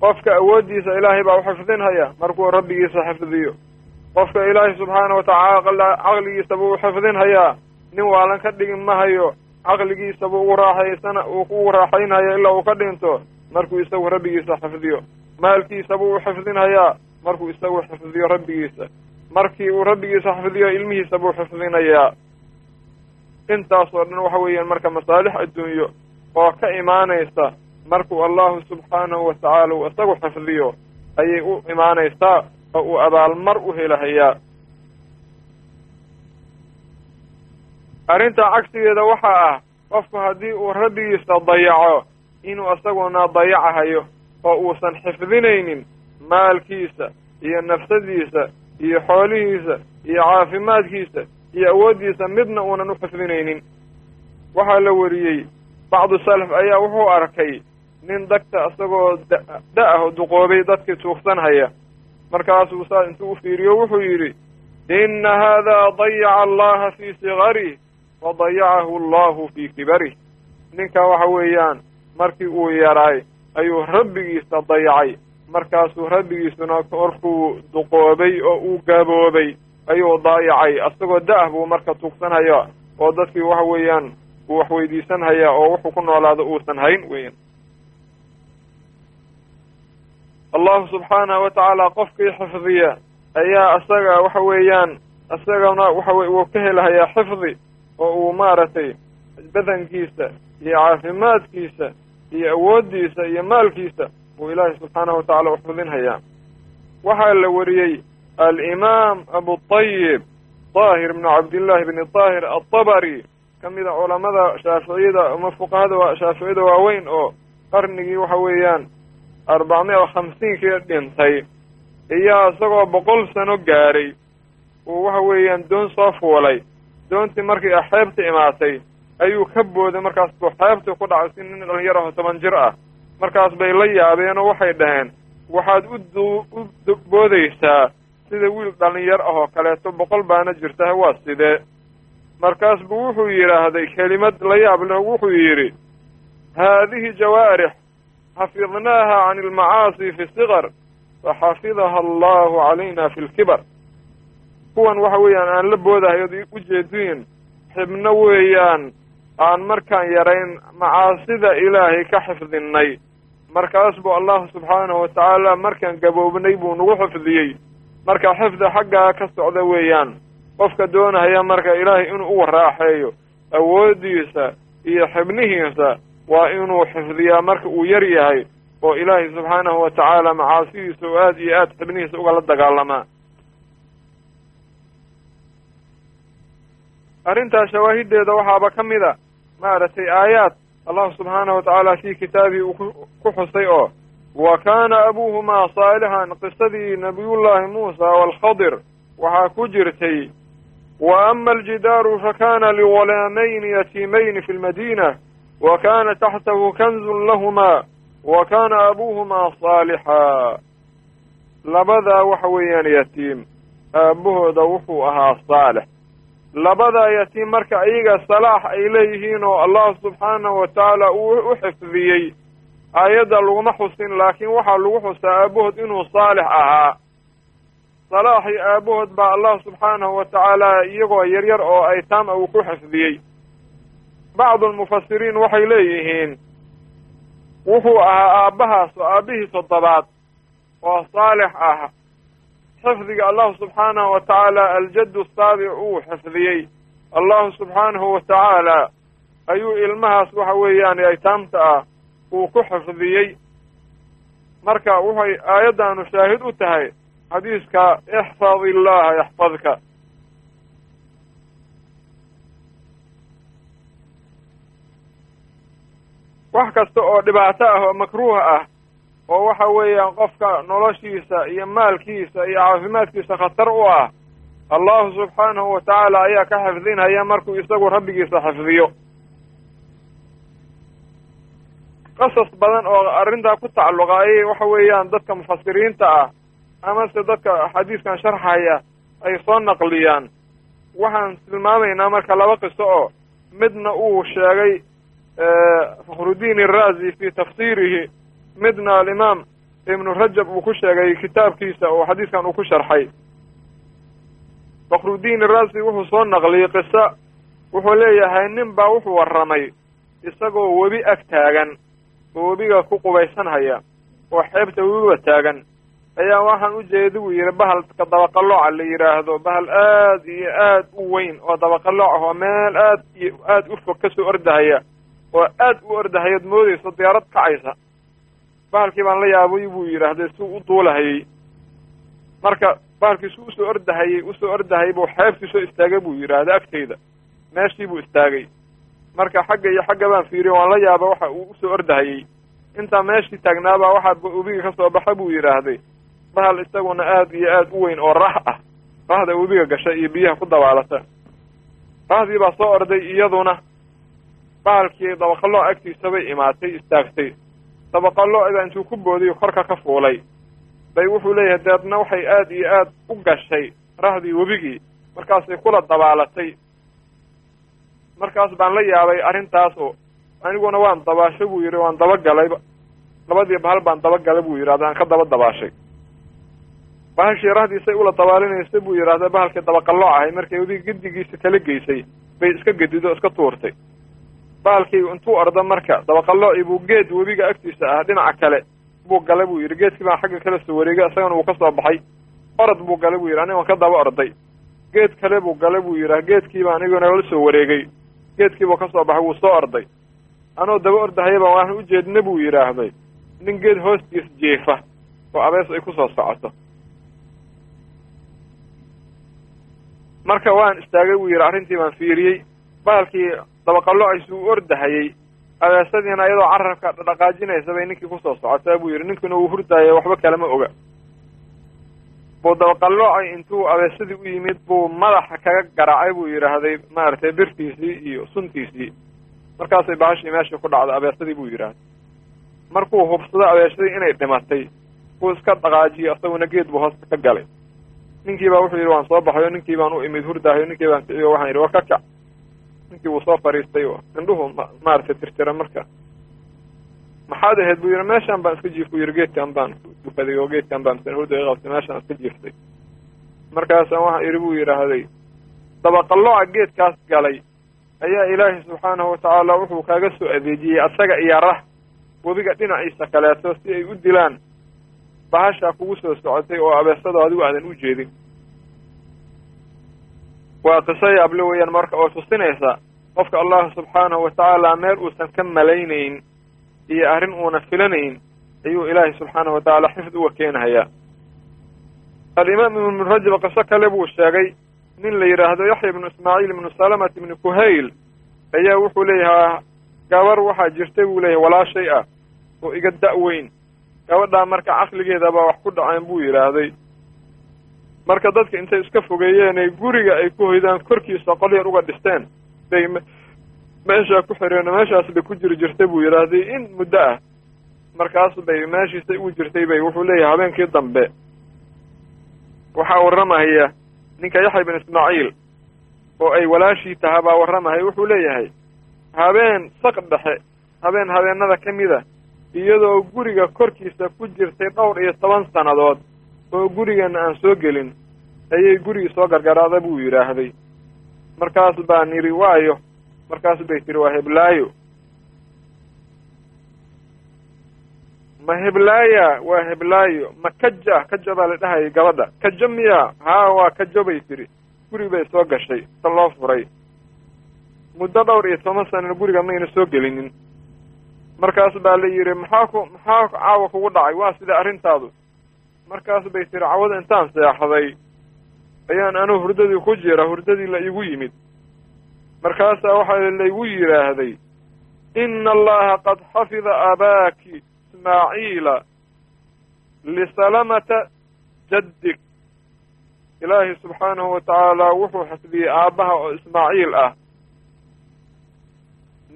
S2: Qofka awooddiisa ilaahay baa uxifdinhaya markuu rabbigiisa xifdiyo. Qofka ilaahay subxaana watacaala caqligiisa buu uxifdinhayaa nin waalan ka dhigin mahayo caqligiisa buu ugu raaxaysana uu ugu raaxaynhaya ilaa uu ka dhinto markuu isagu rabbigiisa xifdiyo. Maalkiisa buu uxifdinhayaa markuu isagu xifdiyo rabbigiisa. Markii uu rabbigiisa xifdiyo ilmihiisa buu xifdinayaa intaasoo dhan waxa weeyaan marka masaalix adduunyo oo ka imaanaysa markuu allahu subxaanahu watacaala uu isagu xifdiyo ayay u imaanaysaa oo uu abaalmar u helahayaa arrintaa cagsigeeda waxaa ah qofku haddii uu rabbigiisa dayaco inuu isaguna dayacahayo oo uusan xifdinaynin maalkiisa iyo nafsadiisa iyo xoolihiisa iyo caafimaadkiisa iyo awooddiisa midna uunan u xifdinaynin waxaa la wariyey bacdu salaf ayaa wuxuu arkay nin dagta isagoo da da'ah duqoobay dadkii tuugsanhaya markaasuu saa intuu u fiiriyo wuxuu yidhi inna haadaa dayaca allaha fii sigarih wa dayacahu allahu fii kibarih ninka waxa weeyaan markii uu yaraay ayuu rabbigiisa dayacay. Markaasuu rabbigiisuna korkuu duqoobay oo uu gaboobay ayuu daayacay isagoo da'ah buu marka tuugsanhaya oo dadkii waxa weeyaan uu wax weydiisanhayaa oo wuxuu ku noolaado uusan hayn weyan allahu subxaanahu watacaala qofkii xifdiya ayaa isaga waxa weeyaan isagana waxa wey uu ka helahayaa xifdi oo uu maaragtay badankiisa iyo caafimaadkiisa iyo awooddiisa iyo maalkiisa uu ilaahay subxaanahu watacaala uxifdinhayaa waxaa la wariyey alimaam abutayib daahir bnu cabdillahi bni daahir altabari ka mida culamada shaaficiyada ama fuqahada shaaficiyada waaweyn oo qarnigii waxa weeyaan arbacmiya khamsiinkii dhintay iyaa isagoo boqol sano gaaray uu waxa weeyaan doon soo fuulay. Doontii markii xeebta imaatay ayuu ka booday markaas buu xeebtii ku dhacay si nin dhalinyar aho toban jir ah. Markaas bay la yaabeen waxay dhaheen waxaad u boodaysaa sida wiil dhalinyar ah oo kaleeto boqol baana jirta waa sidee? Markaas buu wuxuu yidhaahday kelimad la yaab leh wuxuu yidhi haadihi jawaarix xafidnaaha can almacaasi fi siqar faxafidaha allahu calayna fi lkibar kuwan waxa weeyaan aan la boodahay od ujeediin xibno weeyaan aan markaan yarayn macaasida ilaahay ka xifdinay markaas buu allahu subxaanahu watacaala markaan gaboobnay buu nagu xifdiyey marka xifdi xaggaa ka socda weeyaan qofka doonahaya marka ilaahay inuu uga raaxeeyo awooddiisa iyo xibnihiisa waa inuu xifdiyaa marka uu yar yahay oo ilaahay subxaanahu watacaala macaasidiisa oo aada iyo aada xibnihiisa ugala dagaalamaa arrintaas shawaahideeda waxaaba ka mid a maaragtay aayaad allahu subxaanahu watacaala fii kitaabihi uu ku xusay oo wa kaana abuuhumaa saalixan qisadii nabiyullaahi muusa waalkhadir waxaa ku jirtay wa ama aljidaaru fakana lighulaamayni yatiimayni fi lmadiina wa kana taxtahu kanzun lahumaa wa kana abuuhumaa saalixa labadaa waxa weeyaan yatiim aabahooda wuxuu ahaa saalix labadaa yatiim marka iyaga salaax ay leeyihiin oo allah subxaanahu watacaala uu u xifdiyey aayadda laguma xusin laakiin waxaa lagu xusaa aabahood inuu saalix ahaa. Salaaxii aabahood baa allah subxaanahu watacaala iyagoo yaryar oo aytaam a uu ku xifdiyey. Bacdu almufasiriin waxay leeyihiin wuxuu ahaa aabbahaas oo aabbihii toddobaad oo saalix ah. Xifdiga allahu subxaanahu watacaala aljaddu saabic uu xifdiyey. Allahu subxaanahu watacaala ayuu ilmahaas waxa weeyaan aytaamta ah uu ku xifdiyey marka waxay aayaddaanu shaahid u tahay xadiiska ixfad illaha yaxfadka wax kasta oo dhibaato ah oo makruuh ah oo waxa weeyaan qofka noloshiisa iyo maalkiisa iyo caafimaadkiisa khatar u ah allahu subxaanahu wa tacaala ayaa ka xifdinaya markuu isagu rabbigiisa xifdiyo qasas badan oo arrintaa ku tacalluqa ayay waxa weeyaan dadka mufasiriinta ah amase dadka xadiiskan sharxaya ay soo naqliyaan. Waxaan tilmaamaynaa marka laba qiso oo midna uu sheegay fakhrudiin iraazi fi tafsiirihi midna alimaam ibnu rajab uu ku sheegay kitaabkiisa oo xadiiskan uu ku sharxay. Fakhrudiin iraazi wuxuu soo naqliyey qiso wuxuu leeyahay nin baa wuxuu warramay isagoo webi ag taagan webiga ku qubaysanhaya oo xeebta webiga taagan. Ayaa waxaan u jeeda buu yidhi bahalka dabaqalooca la yidhaahdo. Bahal aad iyo aad u weyn oo dabaqalooc ah oo meel aad iyo aad u fog ka soo ordahaya oo aad u ordahayad moodayso diyaarad kacaysa. Bahalkii baan la yaabay buu yidhaahday suu u duulahayey marka bahalkii suu u soo ordahayey u soo ordahayay buu xeebtii soo istaagay buu yidhaahda agtayda meeshii buu istaagay marka xagga iyo xagga baan fiiriyo waan la yaaba waxa uu u soo ordahayey. Intaa meeshii taagnaabaa waxaa webiga ka soo baxa buu yidhaahday bahal isaguna aad iyo aad u weyn oo rah ah rahda webiga gasha iyo biyaha ku dabaalata. Rahdii baa soo orday iyaduna bahalkii dabaqaloo agtiisa bay imaatay istaagtay. Dabaqalooda intuu ku boodiyo korka ka fuulay. Bay wuxuu leeyahay deedna waxay aad iyo aad u gashay rahdii webigii markaasay kula dabaalatay markaas baan la yaabay arrintaas oo aniguna waan dabaasho buu yidhi waan dabagalay labadii bahal baan dabagalay buu yidhahda aan ka daba dabaashay. Bahashii rahdiisay ula dabaalinaysa buu yidhahda bahalkii dabaqalooc ahay markay webiga gedigiisa kala geysay bay iska gedido iska tuurtay. Bahalkii intuu ordo marka dabaqalooci buu geed webiga agtiisa ah dhinaca kale buu galay buu yidhi geedkii baan xagga kala soo wareegay isagana uu ka soo baxay. Orod buu galay buu yidhi aniga ka daba orday. Geed kale buu galay buu yidhah geedkiiba aniguna la soo wareegay geedkiibuu ka soo baxay wuu soo orday. Anoo daba ordahayaba waan u jeedna buu yidhaahday nin geed hoostiis jeefa oo abees ay ku soo socoto. Marka waan istaagay buu yidhi arrintii baan fiiriyey. Bahalkii dabaqaloocays uu ordahayey abeesadiina iyadoo carabka dhaqaajinaysa bay ninkii ku soo socotaa buu yidhi. Ninkuna uu hurdaaya waxba kalema oga buu dabaqaloocay intuu abeesadii u yimid buu madaxa kaga garaacay buu yidhaahday maaragtay birtiisii iyo suntiisii. Markaasay bahashii meeshii ku dhacday abeesadii buu yidhaahday. Markuu hubsado abeesadii inay dhimatay buu iska dhaqaajiyey isaguna geed buu hoosta ka galay. Ninkii baa wuxuu yidhi waan soo baxay oo ninkii baan u imid hurdaahay o ninkii baan kiciyo waxaan yidhi war ka kac ninkii wuu soo fadhiistay oo indhuhu ma maaragtay tirtira marka maxaad ahayd buu yidhi meeshaan baan iska jiif buu yidhi geedkan baan dukaday oo geedkan baan misan hurda iga qabtay meeshaan iska jiiftay markaasaan waxaan idhi buu yidhaahday dabaqalooca geedkaas galay ayaa ilaahay subxaanahu watacaala wuxuu kaaga soo adeejiyey asaga iyo rah webiga dhinaciisa kaleeto si ay u dilaan bahashaa kugu soo socotay oo abeesado adigu aadan u jeedin waa qiso yaable weeyaan marka oo tusinaysa qofka allahu subxaanahu watacaala meel uusan ka malaynayn iyo arrin uuna filanayn ayuu ilaahay subxaanahu watacaala xifd uga keenahayaa alimaam ibnu rajab qiso kale buu sheegay nin la yidhaahdo yaxya ibnu ismaaciil ibnu salamat ibnu kuhayl ayaa wuxuu leeyahaa gabar waxaa jirtay buu leeyahay walaashay ah oo iga da-weyn gabadhaa marka caqligeedabaa wax ku dhaceen buu yidhaahday marka dadka intay iska fogeeyeenay guriga ay ku hoydaan korkiisa qol yar uga dhisteen bay meeshaa ku xireen meeshaas bay ku jiri jirtay buu yidhaahday in muddo ah. Markaas bay meeshiisay ugu jirtay bay wuxuu leeyahay habeenkii dambe. Waxaa warramahaya ninka yaxya ibn ismaaciil oo ay walaashii tahaa baa warramahaya wuxuu leeyahay habeen saq dhexe habeen habeenada ka mida iyadoo guriga korkiisa ku jirtay dhowr iyo toban sannadood oo gurigeenna aan soo gelin ayay gurigii soo gargaraada buu yidhaahday markaas baan yidhi waayo markaas bay tihi waa heblaayo. Ma heblaaya waa heblaayo. Ma kaja kaja baa la dhahayay gabadha. Kajo miya. Haa waa kajo bay tidhi guri bay soo gashay ta loo furay. Muddo dhowr iyo toban sanana guriga mayna soo gelinin. Markaas baa la yidhi maxaa ku maxaa caawa kugu dhacay? Waa sida arrintaadu. Markaas bay tiri cawada intaan seexday ayaan anuu hurdadii ku jira hurdadii la igu yimid markaasaa waxaa laygu yidhaahday ina allaha qad xafida aabaaki ismaaciila lisalamata jaddik. Ilaahay subxaanahu wa tacaala wuxuu xifdiyey aabbaha oo ismaaciil ah.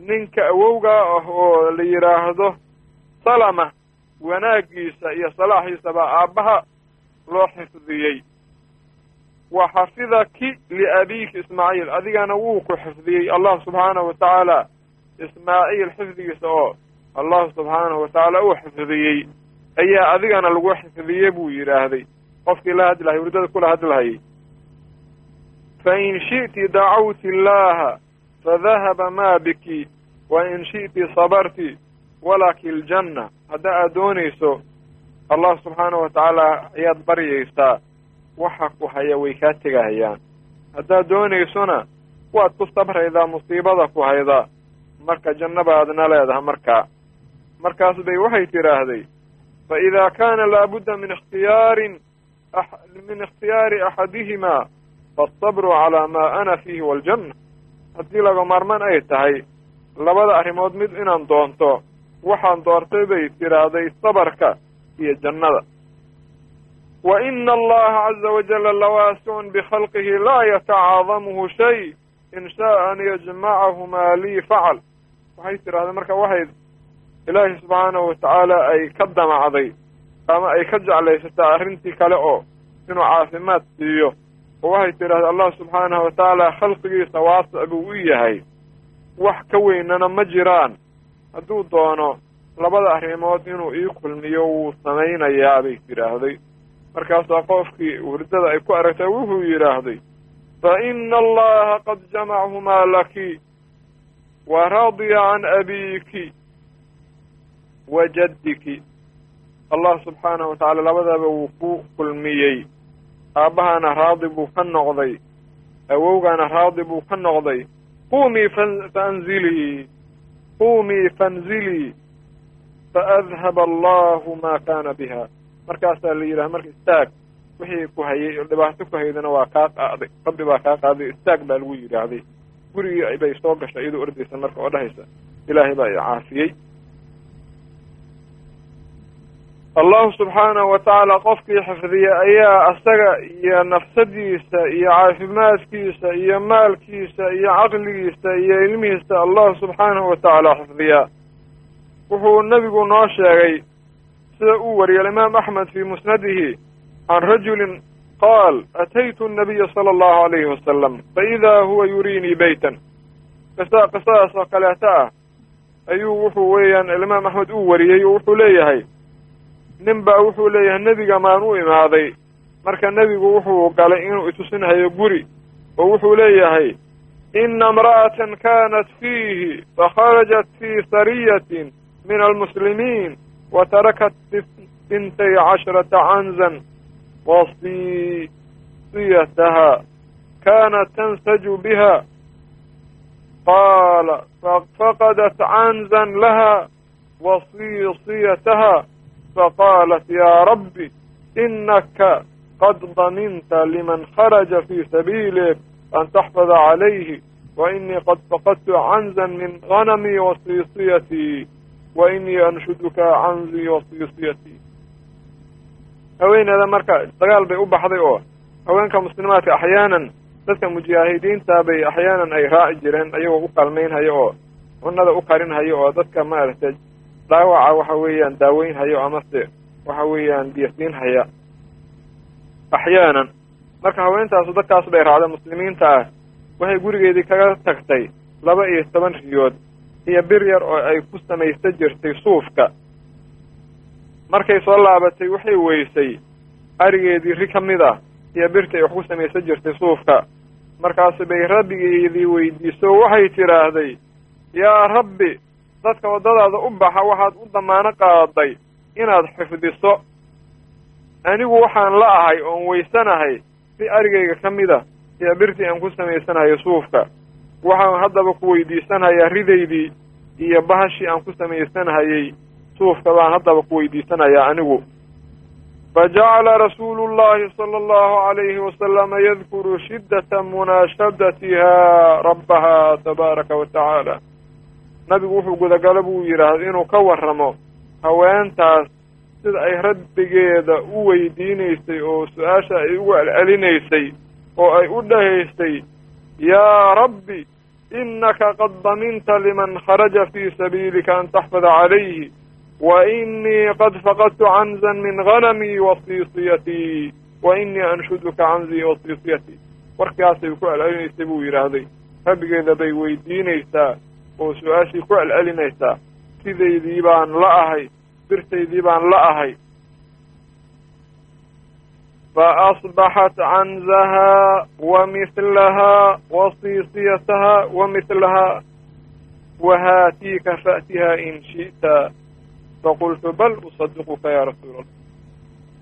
S2: Ninka awowgaa ah oo la yidhaahdo salama wanaaggiisa iyo salaaxiisa baa aabbaha loo xifdiyey wa xafidaki liabiiki ismaaciil adigana wuu ku xifdiyey allah subxaanahu wa tacaala ismaaciil xifdigiisa oo allahu subxaanahu wa tacaala uu xifdiyey ayaa adigana lagu xifdiyey buu yidhaahday. Qofkii la hadlahay hurdada kula hadlahayay fain shi'ti dacawti illaaha fadahaba maa biki. Wa in shi'ti sabarti walaki aljanna hadda aad doonayso allah subxaanahu wa tacaala ayaad baryaysaa waxa ku haya way kaa tegahayaan. Haddaad doonaysona waad ku sabraydaa musiibada ku hayda. Marka janno baadna leedaha markaa markaas bay waxay tidhaahday fa idaa kaana laabudda min ikhtiyaarin min ikhtiyaari axadihimaa faasabru calaa maa ana fiihi waaljanna haddii laga maarmaan ay tahay labada arrimood mid inaan doonto waxaan doortay bay tidhaahday sabarka iyo jannada ina allaha caza wajalla lawaasicun bikhalqihi laa yatacaadamuhu shay in shaaa an yajmacahumaa lii facal waxay tidhahdeen marka waxay ilaahay subxaanahu wa tacaala ay ka damacday ama ay ka jeclaysataa arrintii kale oo inuu caafimaad siiyo oo waxay tidhahday allah subxaanahu wa tacaala khalqigiisa waasic buu u yahay wax ka weynana ma jiraan hadduu doono labada arrimood inuu ii kulmiyo wuu samaynayaa bay tidhaahday markaasaa qofkii hurdada ay ku aragtay wuxuu yidhaahday fa allaha qad jamachumaa laki wa radiya can abiiki wa jaddiki. Allah subxaanahu wa tacaala labadaba wuu ku kulmiyey. Aabbahana raadi buu ka noqday awowgaana raadi buu ka noqday qumii faanzilii qumii faanzilii faadhaba allahu maa kaana biha markaasaa la yidhaha marka istaag wixii ku hayay oo dhibaato ku haydana waa kaa qaaday rabbi baa kaa qaaday istaag baa lagu yidhaahday gurigii bay soo gashay iyadoo ordaysa marka oo dhahaysa. Ilaahay baa i caafiyey. Allahu subxaanahu wa tacaala qofkii xifdiya ayaa asaga iyo nafsadiisa iyo caafimaadkiisa iyo maalkiisa iyo caqligiisa iyo ilmihiisa allahu subxaanahu wa tacaala xifdiyaa. Wuxuu nebigu noo sheegay sida uu wariyay alimaam axmed fii musnadihi can rajulin qaal ataytu annabiya sala allahu alayhi wasalam faidaa huwa yuriinii beytan qisa qisadaas oo kaleeto ah ayuu wuxuu weeyaan alimaam axmed uu wariyey oo wuxuu leeyahay nin baa wuxuu leeyahay nebiga maan u imaaday marka nebigu wuxuu galay inuu itusinhayo guri oo wuxuu leeyahay ina imra'atan kaanat fiihi fakharajat fii sariyatin min almuslimiin wa tarakat bintay casharata canzan wasiyataha kaanat tansaju biha qaala fafaqadat canzan laha wasisiyataha faqaalat yaa rabbi inaka qad daminta liman kharaja fii sabiilik an taxfada calayhi wa inii qad faqadtu canzan min ganamii wasiisiyatii wa inii anshuduka canzii wasiisiyatii haweeneeda marka dagaal bay u baxday oo haweenka muslimaadka axyaanan dadka mujaahidiinta bay axyaanan ay raaci jireen ayagoo u kaalmaynhayo oo cunada u karinhayo oo dadka maaragtay dhaawaca waxa weeyaan daaweynhayo amase waxa weeyaan biyasiinhaya axyaanan marka haweentaasu dadkaas bay raacda muslimiinta ah waxay gurigeedii kaga tagtay laba iyo toban riyood iyo bir yar oo ay ku samaysta jirtay suufka. Markay soo laabatay waxay weysay arigeedii ri ka mid ah iyo birta ay wax ku samaysan jirtay suufka. Markaasi bay rabbigeedii weydiiso waxay tidhaahday yaa rabbi dadka waddadaada u baxa waxaad u damaano qaaday inaad xifdiso. Anigu waxaan la ahay oon weysanahay si arigayga ka mid a iyo birtii aan ku samaysanayo suufka waxaan haddaba ku weydiisanayaa ridaydii iyo bahashii aan ku samaysanhayay. Suufka baan haddaba ku weydiisanayaa anigu. Fajacala rasuulu llahi sala allahu alayhi wasalama yadkuru shiddata munaashadatiha rabbaha tabaaraka wa tacaala. Nabigu wuxuu gudagalo buu yidhaahda inuu ka warramo haweentaas sida ay rabbigeeda u weydiinaysay oo su'aasha ay ugu celcelinaysay oo ay u dhahaysay yaa rabbi inaka qad daminta liman kharaja fii sabiilika an taxfada calayhi wa inii qad faqadtu canzan min ghanamii wa siisiyatii wa inii anshuduka canzii wa siisiyatii warkaasay ku celcelinaysay buu yidhaahday. Rabbigeeda bay weydiinaysaa oo su'aashii ku celcelinaysaa. Sidaydii baan la ahay birtaydii baan la ahay mihlahaa wa siisiyatahaa wa mihlahaa wahaatiika fa'tihaa in shi'ta faqultu bal usadiquka yaa rasuula allah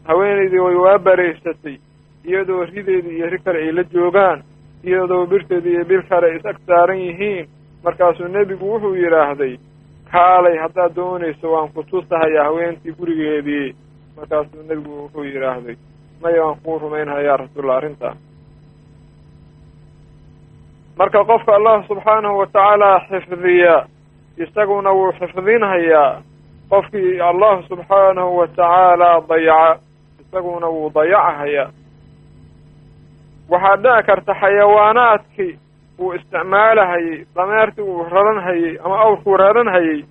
S2: haweenaydii way waa baraysatay iyadoo rideedii iyo ri kale ay la joogaan iyadoo birteedii iyo bir kale is ag saaran yihiin markaasuu nebigu wuxuu yidhaahday kaalay haddaad doonayso waan ku tusahayaa haweentii gurigeedii markaasuu nebigu wuxuu yidhaahday maya waan kuu rumaynaya yaa rasuulallah arrintaa marka qofka allah subxaanahu wa tacaala xifdiya isaguna wuu xifdinhayaa. Qofkii allah subxaanahu wa tacaala dayaca isaguna wuu dayacahayaa waxaa dhici karta xayawaanaadkii uu isticmaalahayey dameertii uu raranhayey ama awrkuu raranhayey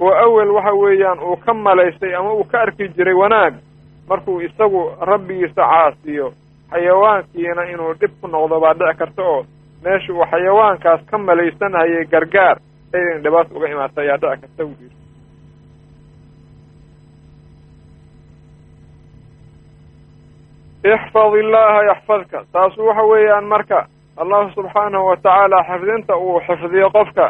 S2: oo awel waxa weeyaan uu ka malaysay ama uu ka arki jiray wanaag markuu isagu rabbigiisa caasiyo xayawaankiina inuu dhib ku noqdo baa dhici karta oo meesha uu xayawaankaas ka malaysanhayay gargaar aydan dhibaata uga imaata ayaa dhici karta buu yidhi. Ixfad illaaha yaxfadka taasu waxa weeyaan marka allahu subxaanahu wa tacaala xifdinta uu xifdiyo qofka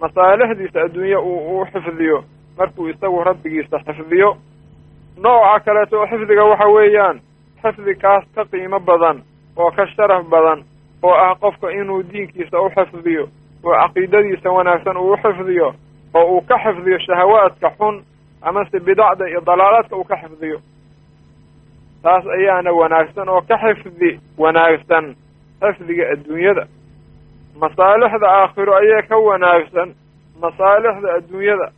S2: masaalixdiisa adduunye uu u xifdiyo markuu isagu rabbigiisa xifdiyo nooca kaleeto xifdiga waxa weeyaan xifdi kaas ka qiimo badan oo ka sharaf badan oo ah qofka inuu diinkiisa u xifdiyo oo caqiidadiisa wanaagsan uu u xifdiyo oo uu ka xifdiyo shahawaadka xun amase bidacda iyo dalaalaadka uu ka xifdiyo. Taas ayaana wanaagsan oo ka xifdi wanaagsan xifdiga adduunyada. Masaalixda aakhiro ayaa ka wanaagsan masaalixda adduunyada.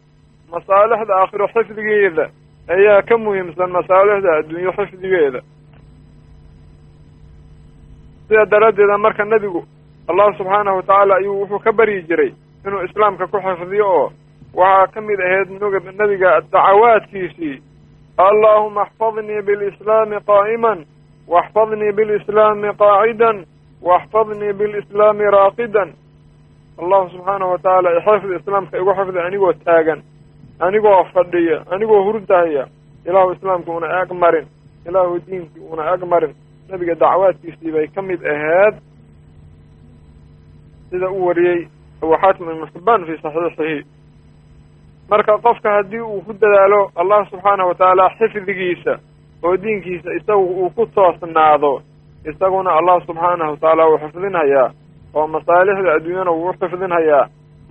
S2: Masaalixda aakhiro xifdigeeda ayaa ka muhiimsan masaalixda adduunyo xifdigeeda. Sida daraaddeeda marka nebigu allah subxaanahu wa tacaala ayuu wuxuu ka baryi jiray inuu islaamka ku xifdiyo oo waxaa ka mid ahayd nebiga dacawaadkiisii allahuma axfadnii bilislaami qaa'iman waxfadnii bilislaami qaacidan waxfadnii bilislaami raaqidan. Allahu subxaanahu wa tacaala ixifdi islaamka igu xifdi anigoo taagan anigoo fadhiya anigoo hurdahaya ilaahu islaamka una ag marin ilaahu diinkii una ag marin. Nebiga dacwaadkiisii bay ka mid ahayd. Sida u wariyey abu xaatim ibnu xibbaan fii saxiixihi. Marka qofka haddii uu ku dadaalo allah subxaanahu wa tacaala xifdigiisa oo diinkiisa isagu uu ku toosnaado isaguna allah subxaanahu wa tacaala wuu xifdinhayaa oo masaalixda adduunyana wuu u xifdinhayaa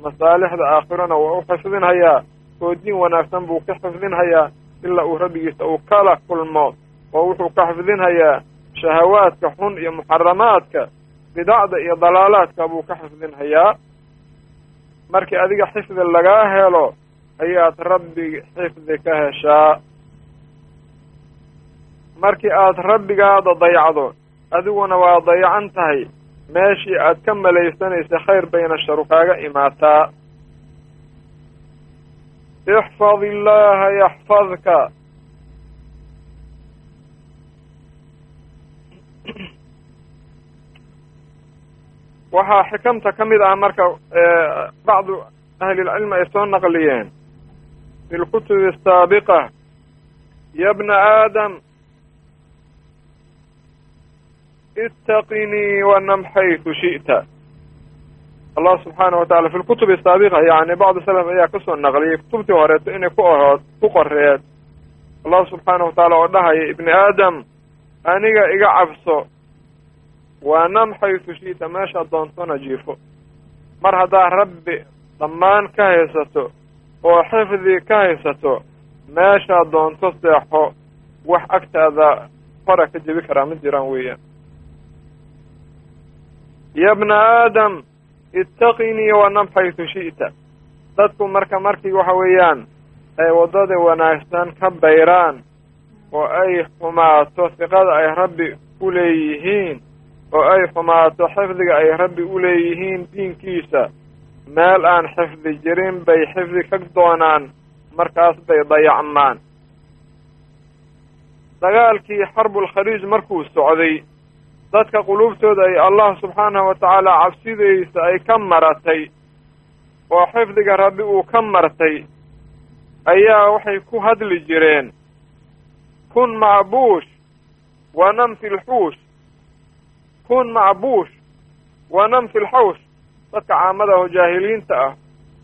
S2: masaalixda aakhirana waa u xifdinhayaa oo diin wanaagsan buu ka xifdinhayaa ilaa uu rabbigiisa uu kala kulmo. Oo wuxuu ka xifdinhayaa shahawaadka xun iyo muxaramaadka bidacda iyo dalaalaadka buu ka xifdinhayaa. Markii adiga xifdi lagaa helo ayaad rabbi xifdi ka heshaa. Markii aad rabbigaada dayacdo adiguna waa dayacan tahay. Meeshii aad ka malaysanaysa khayr bayna sharu kaaga imaataa ixfad illaaha yaxfadka waxaa xikamta ka mid ah marka bacdu ahlilcilmi ay soo naqliyeen. Fi lkutubi asaabiqa ya bna aadam istaqinii wanam xaytu shi'ta allah subxaanahu watacala fi lkutubi asaabiqa yani bacdu salaf ayaa ka soo naqliyey. Kutubtii horeeto inay ku orood ku qoreed allah subxaanahu watacaala oo dhahaya ibni aadam aniga iga cabso. Waa nam xaytu shi'ta meeshaad doontona jiifo. Mar haddaa rabbi dhammaan ka haysato oo xifdi ka haysato meeshaad doonto seexo wax agtaada hora ka jebi karaa ma jiraan weeyaan. Ya bna aadam ittaqinii wanam xaytu shi'ta. Dadku marka markii waxa weeyaan ay waddada wanaagsan ka bayraan oo ay xumaato siqada ay rabbi u leeyihiin oo ay xumaato xifdiga ay rabbi u leeyihiin diinkiisa meel aan xifdi jirin bay xifdi ka doonaan markaas bay dayacmaan. Dagaalkii xarbulkhaliij markuu socday dadka quluubtooda ay allah subxaanahu wa tacaala cabsidaysa ay ka maratay oo xifdiga rabbi uu ka martay ayaa waxay ku hadli jireen kun macbuush wanam fi lxuush kun macbuush wanam fi lxawsh dadka caamada oo jaahiliinta ah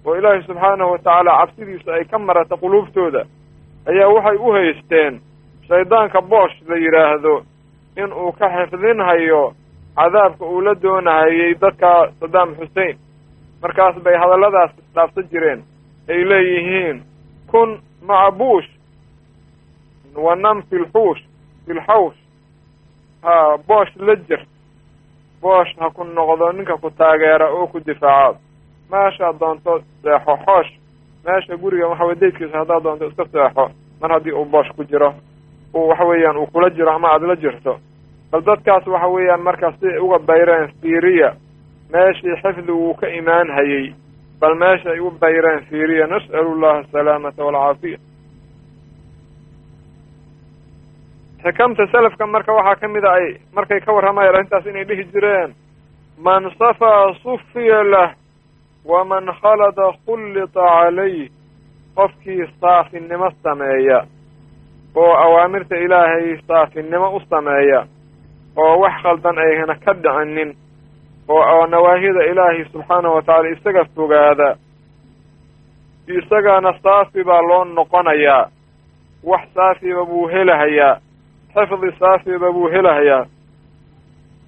S2: oo ilaahay subxaanahu wa tacaala cabsidiisa ay ka marata quluubtooda ayaa waxay u haysteen shaydaanka boosh la yidhaahdo in uu ka xifdinhayo cadaabka uu la doonahayay dadka saddaam xusein markaas bay hadalladaas isdhaafsan jireen. Ay leeyihiin kun macbuush wanam fi lxuush fi lxawsh ha boosh la jir boosh ha ku noqdo ninka ku taageera oo ku difaaco meeshaad doonto seexo xoosh. Meesha guriga waxaway daydkiisa haddaad doonto iska seexo mar haddii uu boosh ku jiro uu waxa weeyaan uu kula jiro ama aada la jirto. Bal dadkaas waxa weeyaan markaas si ay uga bayreen fiiriya meeshii xifdi wuu ka imaan bal meesha ay u bayreen fiiriya nas'alu llaha asalaamata waalcaafiya xikamta selafka marka waxaa ka mid a ay markay ka warramayaan arrintaas inay dhihi jireen man safaa sufiya lah waman khalada khullita calayh qofkii saafinimo sameeya oo awaamirta ilaahay saafinimo u sameeya oo wax khaldan ayna ka dhicinin oo nawaahida ilaahay subxaanahu wa tacaala isaga fogaada isagana saafi baa loo noqonayaa wax saafiba buu helahayaa xifdi saafiba buu helahayaa.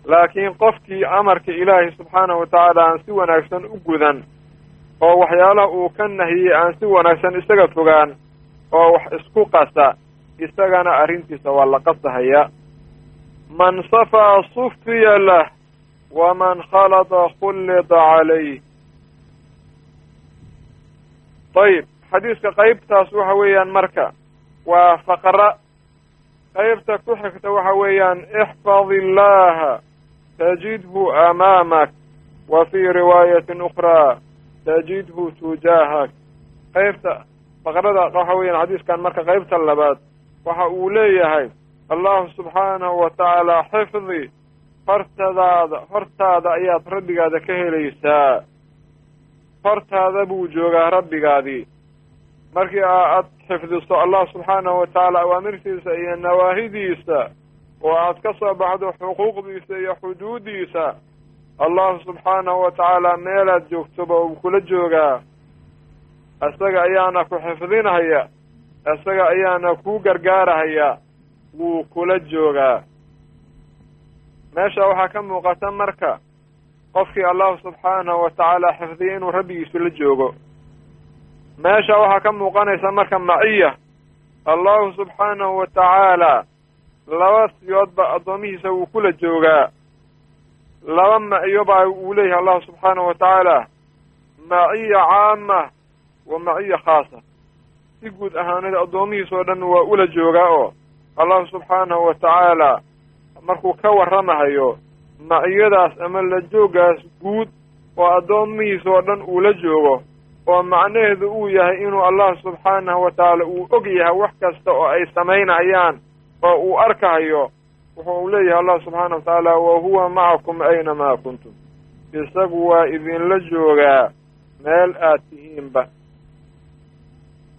S2: Laakiin qofkii amarka ilaahay subxaanahu wa tacaala aan si wanaagsan u gudan oo waxyaalaha uu ka nahiyey aan si wanaagsan isaga fogaan oo wax isku qasa isagana arrintiisa waa la qasahayaa man safaa sufiya lah waman khalada khullida calayh. Ayib xadiiska qaybtaas waxa weeyaan marka waa faqra qaybta ku xigta waxa weeyaan ixfad illaha tajidhu amaamak wa fii riwaayatin ukhraa tajidhu tujaahak qaybta faqrada waxa weeyaan xadiiskan marka qaybta labaad waxa uu leeyahay allahu subxaanahu wa tacaala xifdi hortadaada hortaada ayaad rabbigaada ka helaysaa. Hortaada buu joogaa rabbigaadii markii aad xifdiso allah subxaanahu wa tacaala awaamirtiisa iyo nawaahidiisa oo aad ka soo baxdo xuquuqdiisa iyo xuduuddiisa. Allahu subxaanahu wa tacaala meelaad joogtoba uu kula joogaa. Isaga ayaana ku xifdinhaya isaga ayaana kuu gargaarahaya wuu kula joogaa. Meesha waxaa ka muuqata marka qofkii allahu subxaanahu wa tacaala xifdiyay inuu rabbigiisu la joogo. Meesha waxaa ka muuqanaysa marka maciya allahu subxaanahu wa tacaala laba siyoodba addoomihiisa wuu kula joogaa. Laba maciyo baa uu leeyahay allahu subxaanahu wa tacaala maciya caama wa maciya khaasa si guud ahaanada addoomihiisa oo dhan waa ula joogaa oo allahu subxaanahu wa tacaala markuu ka warramahayo maciyadaas ama la jooggaas guud oo addoomihiisa oo dhan uu la joogo oo macnaheedu uu yahay inuu allah subxaanahu wa tacaala uu og yahay wax kasta oo ay samaynayaan oo uu arkahayo wuxuu leeyahay allah subxaana wa tacaala wa huwa macakum aynamaa kuntum. Isagu waa idinla joogaa meel aad tihiinba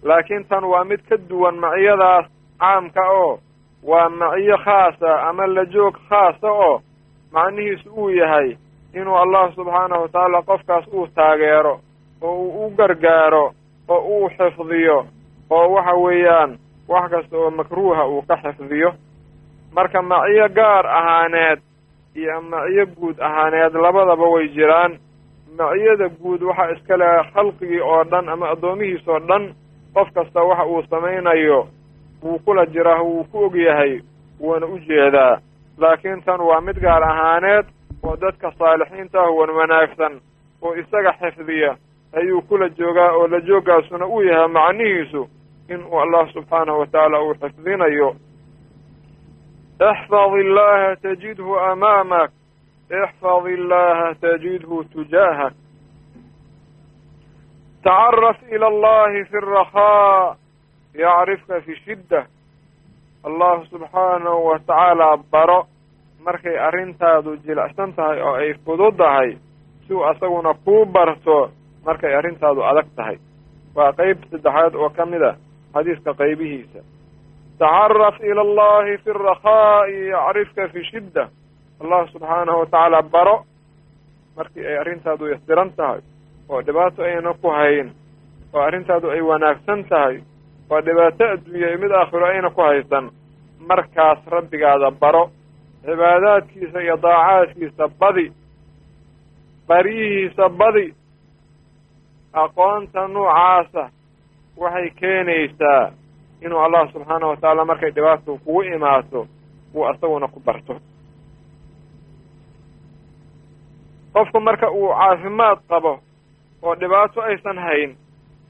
S2: laakiin tan waa mid ka duwan maciyadaas caamka oo waa maciyo khaasa ama la joog khaasa oo macnihiisu uu yahay inuu allah subxaanahu wa tacaala qofkaas uu taageero oo uu u gargaaro oo uu xifdiyo oo waxa weeyaan wax kasta oo makruuha uu ka xifdiyo. Marka maciyo gaar ahaaneed iyo maciyo guud ahaaneed labadaba way jiraan. Maciyada guud waxaa iska leh khalqigii oo dhan ama addoomihiis oo dhan qof kasta waxa uu samaynayo wuu kula jiraa wuu ku og yahay wuuna u jeedaa. Laakiin tan waa mid gaar ahaaneed oo dadka saalixiinta ah wan wanaagsan oo isaga xifdiya ayuu kula joogaa oo la joogaasuna uu yahay macnihiisu inuu allah subxaanahu watacaala uu xifdinayo. Ixfad illaha tajidhu amaamak ixfad illaha tajidhu tujaahak tacaraf ila allahi fi rakhaa yacrifka fi shidda allah subxaanahu wa tacaala baro markay arrintaadu jilicsan tahay oo ay fududahay si uu asaguna kuu barto markay arrintaadu adag tahay waa qeyb saddexaad oo ka mid a xadiiska qaybihiisa tacaraf ila allahi fi rakhaa'i yacrifka fi shidda allah subxaanahu watacaala baro markii ay arrintaadu yasiran tahay oo dhibaato ayna ku hayn oo arrintaadu ay wanaagsan tahay oo dhibaato adduunya iyo mid aakhiro ayna ku haysan markaas rabbigaada baro. Cibaadaadkiisa iyo daacaadkiisa badi. Baryihiisa badi. Aqoonta nuucaasa waxay keenaysaa inuu allah subxaanahu watacaala markay dhibaatadu kugu imaato uu asaguna ku barto. Qofku marka uu caafimaad qabo oo dhibaato aysan hayn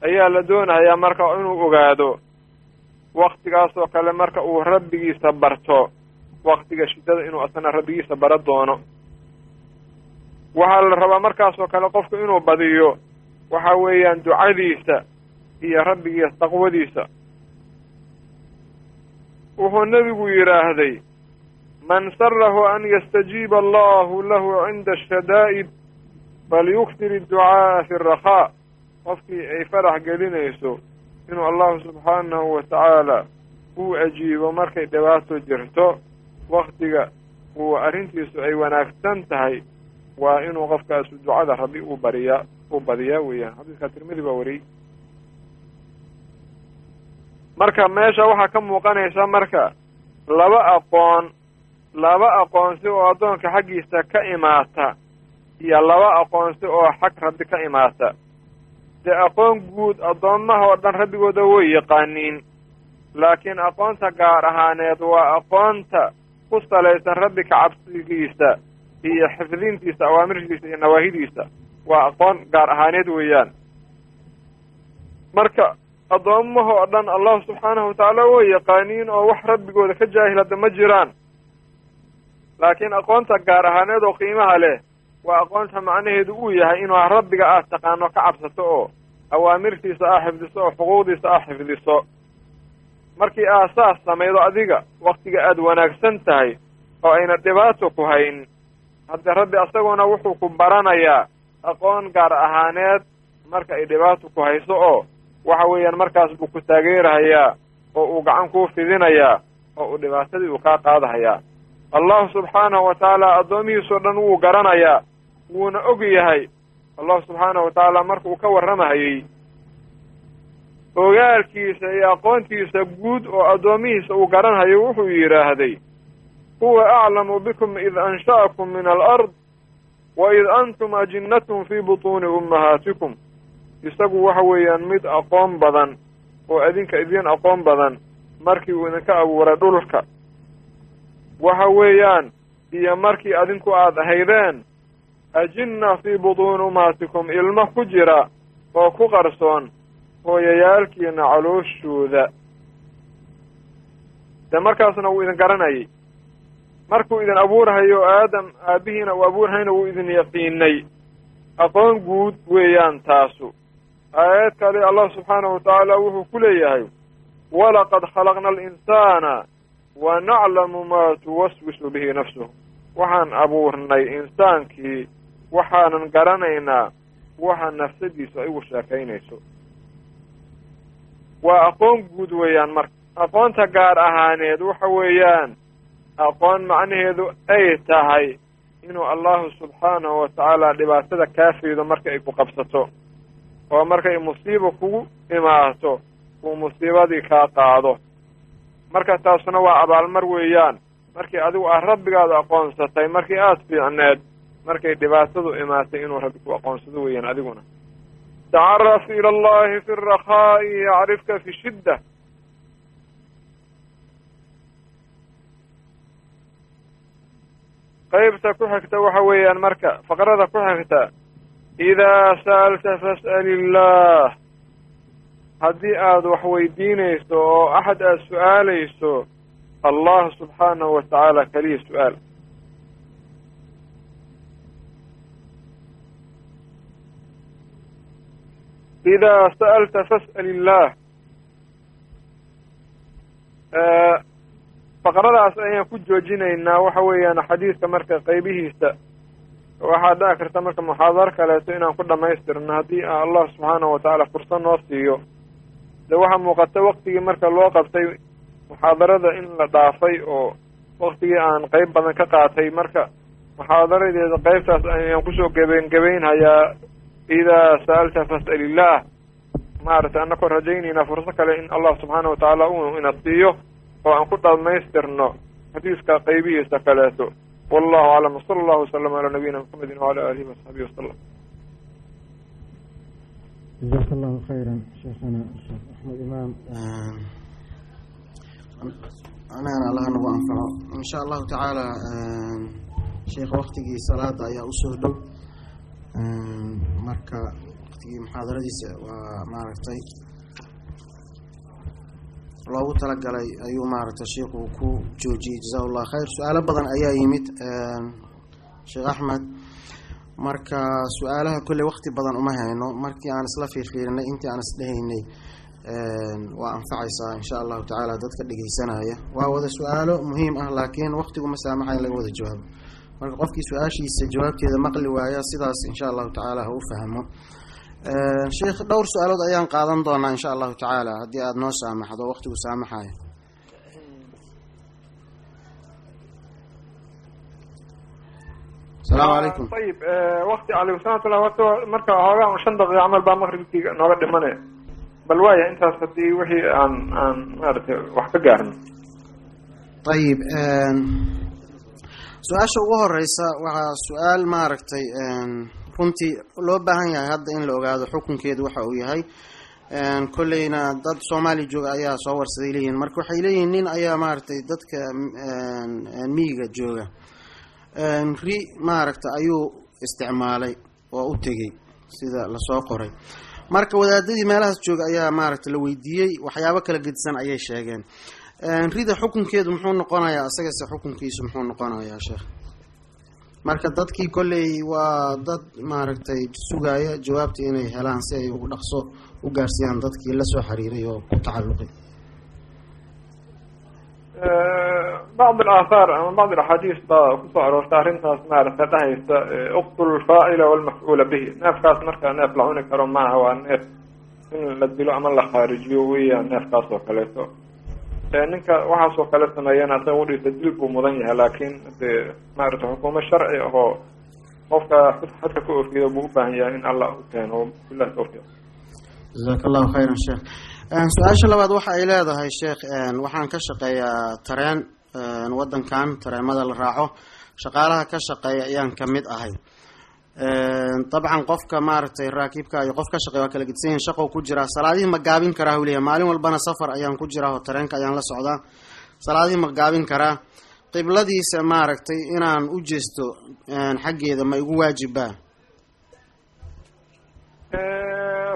S2: ayaa la doonayaa marka inuu ogaado waktigaasoo kale marka uu rabbigiisa barto waktiga shiddada inuu asana rabbigiisa bara doono. Waxaa la rabaa markaasoo kale qofku inuu badiyo waxa weeyaan ducadiisa iyo rabbigiisa taqwadiisa. Wuxuu nebigu yidhaahday man sarahu an yastajiiba allahu lahu cinda ashadaa'id falyuktir idducaa'a fi rakhaa qofkii ay farax gelinayso inuu allahu subxaanahu wa tacaala uu ajiibo markay dhibaato jirto waktiga uu arrintiisu ay wanaagsan tahay waa inuu qofkaasu ducada rabbi uu bariyaa uu badiyaa weeyaan. Xadiiska tirmidi baa wariyey. Marka meesha waxaa ka muuqanaysa marka laba aqoon laba aqoonsi oo addoonka xaggiisa ka imaata iyo laba aqoonsi oo xag rabbi ka imaata dee aqoon guud addoommaha oo dhan rabbigooda way yaqaaniin. Laakiin aqoonta gaar ahaaneed waa aqoonta ku salaysan rabbi ka cabsigiisa iyo xifdintiisa awaamirtiisa iyo nawaahidiisa. Waa aqoon gaar ahaaneed weeyaan. Marka addoommaha oo dhan allahu subxaanahu watacaala way yaqaaniin oo wax rabbigooda ka jaahilada ma jiraan. Laakiin aqoonta gaar ahaaneed oo qiimaha leh waa aqoonta macnaheedu uu yahay inuu rabbiga aad taqaano ka cabsato oo awaamirtiisa aa xifdiso oo xuquuqdiisa aa xifdiso. Markii aad saas samaydo adiga waktiga aad wanaagsan tahay oo ayna dhibaato ku hayn hadde rabbi asaguna wuxuu ku baranayaa aqoon gaar ahaaneed marka ay dhibaato ku hayso oo waxa weeyaan markaas buu ku taageerahayaa oo uu gacan kuu fidinayaa oo uu dhibaatadii uu kaa qaadahayaa allahu subxaanahu wa tacaala addoomihiisoo dhan wuu garanayaa wuuna og yahay. Allahu subxaanahu wa tacaala markuu ka warramahayey ogaalkiisa iyo aqoontiisa guud oo addoomihiisa uu garanhayo wuxuu yidhaahday huwa aclamu bikum id ansha'akum min alard wa id antum ajinnatun fii butuuni ummahaatikum isagu waxa weeyaan mid aqoon badan oo adinka idin aqoon badan markii uu idinka abuuray dhulka. Waxa weeyaan iyo markii adinku aad ahaydeen ajinna fii butuuni ummahaatikum ilmo ku jira oo ku qarsoon hooyayaalkiina calooshooda dee markaasna wuu idin garanayay markuu idin abuurhayo aadam aabbihiina uu abuurhayna wuu idin yaqiinay aqoon guud weeyaan taasu aayad kale allah subxaanahu watacaala wuxuu ku leeyahay walaqad khalaqna alinsaana wa naclamu maa tuwaswisu bihi nafsuh waxaan abuurnay insaankii waxaanan garanaynaa waxa nafsadiisu ay ugu sheekaynayso waa aqoon guud weeyaan marka. Aqoonta gaar ahaaneed waxa weeyaan aqoon macnaheedu ay tahay inuu allahu subxaanahu watacaala dhibaatada kaa fiido marka ay ku qabsato oo markay musiiba kugu imaato uu musiibadii kaa qaado. Marka taasuna waa abaalmar weeyaan. Markii adigu aad rabbigaada aqoonsatay markii aada fiicneed markay dhibaatadu imaatay inuu rabbi ku aqoonsado weeyaan adiguna. Tacaraf ila allahi fi rakhaa'i yacrifka fi shidda. Qaybta ku xigta waxa weeyaan marka faqrada ku xigta idaa sa'alta fas'al illah haddii aad wax weydiinayso oo axad aad su'aalayso allah subxaanahu wa tacaala keliya su'aal. Idaa sa'alta fas'al illaah faqradaas ayaan ku joojinaynaa waxa weeyaan xadiidka marka qaybihiisa waxaa dhici karta marka muxaadaro kaleeto inaan ku dhamaystirno haddii allah subxaanahu watacaala fursad noo siiyo de waxaa muuqata waktigii marka loo qabtay muxaadarada in la dhaafay oo waktigii aan qeyb badan ka qaatay marka muxaadaradeeda qeybtaas ayaan ku soo gebayn idaa sa'alta fas'al illaah maaragtay annakoo rajaynaynaa furso kale in allah subxaana watacaala uu inasiiyo oo aan ku dhammaystirno xadiiska qaybihiisa kaleeto wallahu aclam wsala allahu waslama calaa nabiyina maxamedin wacala aalihi wasaxbihi wasalam
S3: jazaaka allahu khayran sheekhana sheekh axmed imaam
S1: anagana allaha nagu anfaco in allahu tacaala sheekh waktigii salaada ayaa u soo dhow marka waktigii muxaadaradiisa waa maaragtay loogu talagalay ayuu maaragtay sheikhu ku joojiyey. Jaza llah khayr. Su'aalo badan ayaa yimid sheekh axmed marka su'aalaha kolley wakti badan uma hayno. Markii aan isla fiirfiirinay intii aan isdhehaynay waa anfacaysaa insha allahu tacaala dadka dhegeysanaya waa wada su'aalo muhiim ah laakiin waktigu ma saamaxa in laga wada jawaabo marka qofkii su'aashiisa jawaabteeda maqli waaya sidaas insha allahu tacaala ha u fahmo. Sheekh dhowr su'aalood ayaan qaadan doonaa insha allahu tacaala haddii aada noo saamaxdo waktigu saamaxayo asalaamu calaykum
S2: ayib wakti calaykum salatullah wato marka hoogaa shan daqiiqa camal baa maqribkii nooga dhimane. Bal waaya intaas haddii wixii aan aan maaragtay wax ka gaarno.
S1: Ayib su'aasha ugu horeysa waxaa su'aal maaragtay runtii loo baahan yahay hadda in la ogaado xukunkeedu waxa uu yahay. Kolleyna dad soomaaliya jooga ayaa soo warsaday leeyihiin marka waxay leeyihiin nin ayaa maaragtay dadka miyiga jooga. Ri maaragtay ayuu isticmaalay oo u tegey sida la soo qoray. Marka wadaadadii meelahaas jooga ayaa maaragtay la weydiiyey waxyaabo kala gedisan ayay sheegeen rida xukunkeedu muxuu noqonayaa? Isagase xukunkiisu muxuu noqonayaa sheekh marka dadkii kolley waa dad maaragtay sugaya jawaabta inay helaan si ay ugu dhaqso u gaarsiiyaan dadkii la soo xiriiray oo ku tacalluqay.
S2: Bacd alaahaar ama bacd alaxaadiis baa ku soo aroorta arrintaas maaragtay dhahaysa uqtul faa'ila walmafcuula bihi. Neefkaas marka neef la cuni karo maaha waa neef. In la dilo ama la khaarijiyo weeyaan neefkaas oo kaleeto ninka waxaasoo kale sameeyana asaga udhiisa dil buu mudan yahay laakiin dee maaragtay xukuumo sharci ahoo qofka xadka ka oofiyo buu u baahan yahay in allah u keeno. Billahi tawfiiq.
S1: Jazaaka allahu khayran sheekh su'aasha labaad waxa ay leedahay sheekh waxaan ka shaqeeyaa tareen wadankan tareemada la raaco. Shaqaalaha ka shaqeeya ayaan ka mid ahay dabcan qofka maaragtay raakibka iyo qof ka shaqeeya waa kala gedsan yihiin shaqow ku jiraa salaadihii ma gaabin karaa hu leeyahy maalin walbana safar ayaan ku jiraa oo tareenka ayaan la socdaa. Salaadihii ma gaabin karaa. Qibladiisa maaragtay inaan u jeesto xaggeeda ma igu waajibaa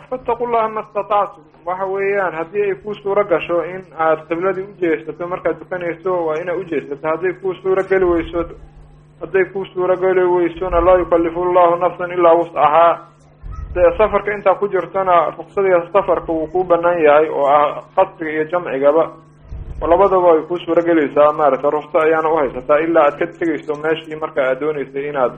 S2: fattaqu llaha ma istatactum waxa weeyaan haddii ay kuu suuro gasho in aad qibladii ujeesato markaad dukanayso waa inaad ujeesato hadday kuu suuro geli weyso hadday kuu suuro geli weysona laa yukalifu llahu nafsan ilaa wuscahaa dee safarka intaa ku jirtona ruksadiga safarka wuu kuu banaan yahay oo ah qasriga iyo jamcigaba labadaba ay kuu suuro gelaysaa maaragtay rukso ayaana uhaysataa ilaa aad ka tegayso meeshii marka aad dooneysay inaad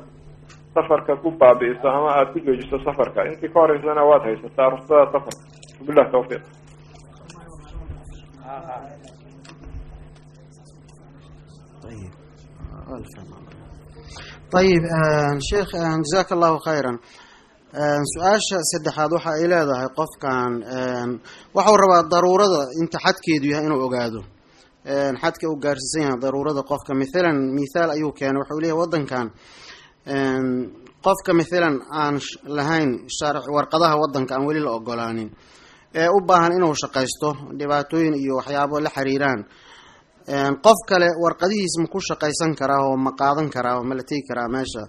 S2: safarka ku baabi'iso ama aada ku joojiso safarka intii ka horeysana waad haysataa ruksada safarka wabillahi tawfiiq
S1: ayib sheekh jazaaka allahu khayran su'aasha saddexaad waxa ay leedahay qofkan waxau rabaa daruurada inta xadkeedu yahay inuu ogaado xadka uu gaarsiisan yahay daruurada qofka mithalan mithaal ayuu keenay waxau leeyahay wadankan qofka mithalan aan lahayn sharc warqadaha wadanka aan weli la ogolaanin ee u baahan inuu shaqaysto dhibaatooyin iyo waxyaabo la xiriiraan qof kale warqadihiis ma ku shaqaysan karaa oo ma qaadan karaa oo ma la tegi karaa meesha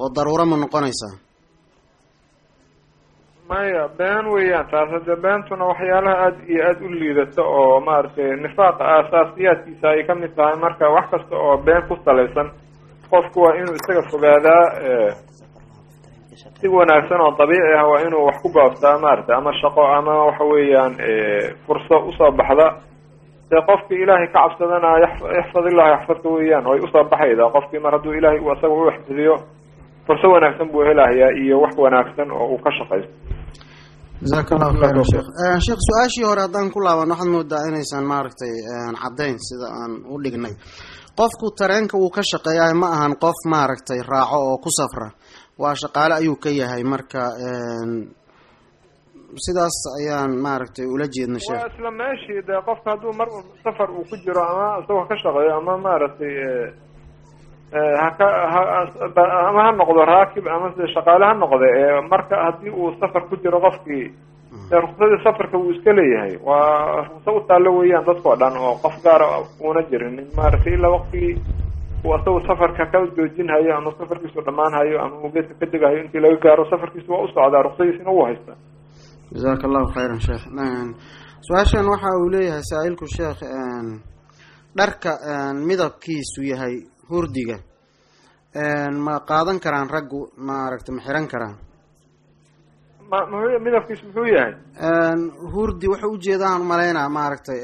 S1: oo daruuro ma noqonaysaa
S2: maya been weeyaan taas hadde beentuna waxyaalaha aada iyo aada u liidata oo maaragtay nifaaqa aasaasiyaadkiisa ay ka mid tahay. Marka wax kasta oo been ku salaysan qofku waa inuu isaga fogaadaa si wanaagsan oo dabiici ah waa inuu wax ku goobtaa maaragtay ama shaqo ama waxa weeyaan furso u soo baxda dee qofkii ilaahay ka cabsadana yaxfad illah yaxfadka weeyaan way u soo baxaydaa qofkii mar hadduu ilaahay u isaga u xifdiyo furso wanaagsan buu helahayaa iyo wax wanaagsan oo uu ka shaqaysto
S1: jazaaka allahu khayran sheekh sheekh su'aashii hore haddaan ku laaban waxaad moodaa inaysan maaragtay caddayn sida aan u dhignay. Qofku tareenka uu ka shaqeeyahay ma ahan qof maaragtay raaco oo ku safra. Waa shaqaale ayuu ka yahay marka sidaas ayaan maaragtay ula jeedna sheekh.
S2: Waa isla meeshii dee qofka hadduu mar safar uu ku jiro ama isagoo ka shaqeeyo ama maaragtay haka ama ha noqdo raakib ama se shaqaale ha noqde marka haddii uu safar ku jiro qofkii dee ruksadii safarka wuu iska leeyahay waa rukso u taallo weeyaan dadkao dhan oo qof gaara uuna jirin. Maaragtay ilaa waqtigii uu isagu safarka ka joojinhayo ama safarkiisu dhammaanhayo ama uu geedka ka degahayo intii laga gaaro safarkiisu waa u socdaa ruksadiisina wuu haystaa
S1: jazaaka allahu khayran sheekh su'aashan waxa uu leeyahay saa-ilku sheekh dharka midabkiisu yahay hurdiga. Ma qaadan karaan raggu maaragtay ma xiran karaan?
S2: Ma muxuu yahay
S1: hurdi waxay ujeedaan umalaynaa maaragtay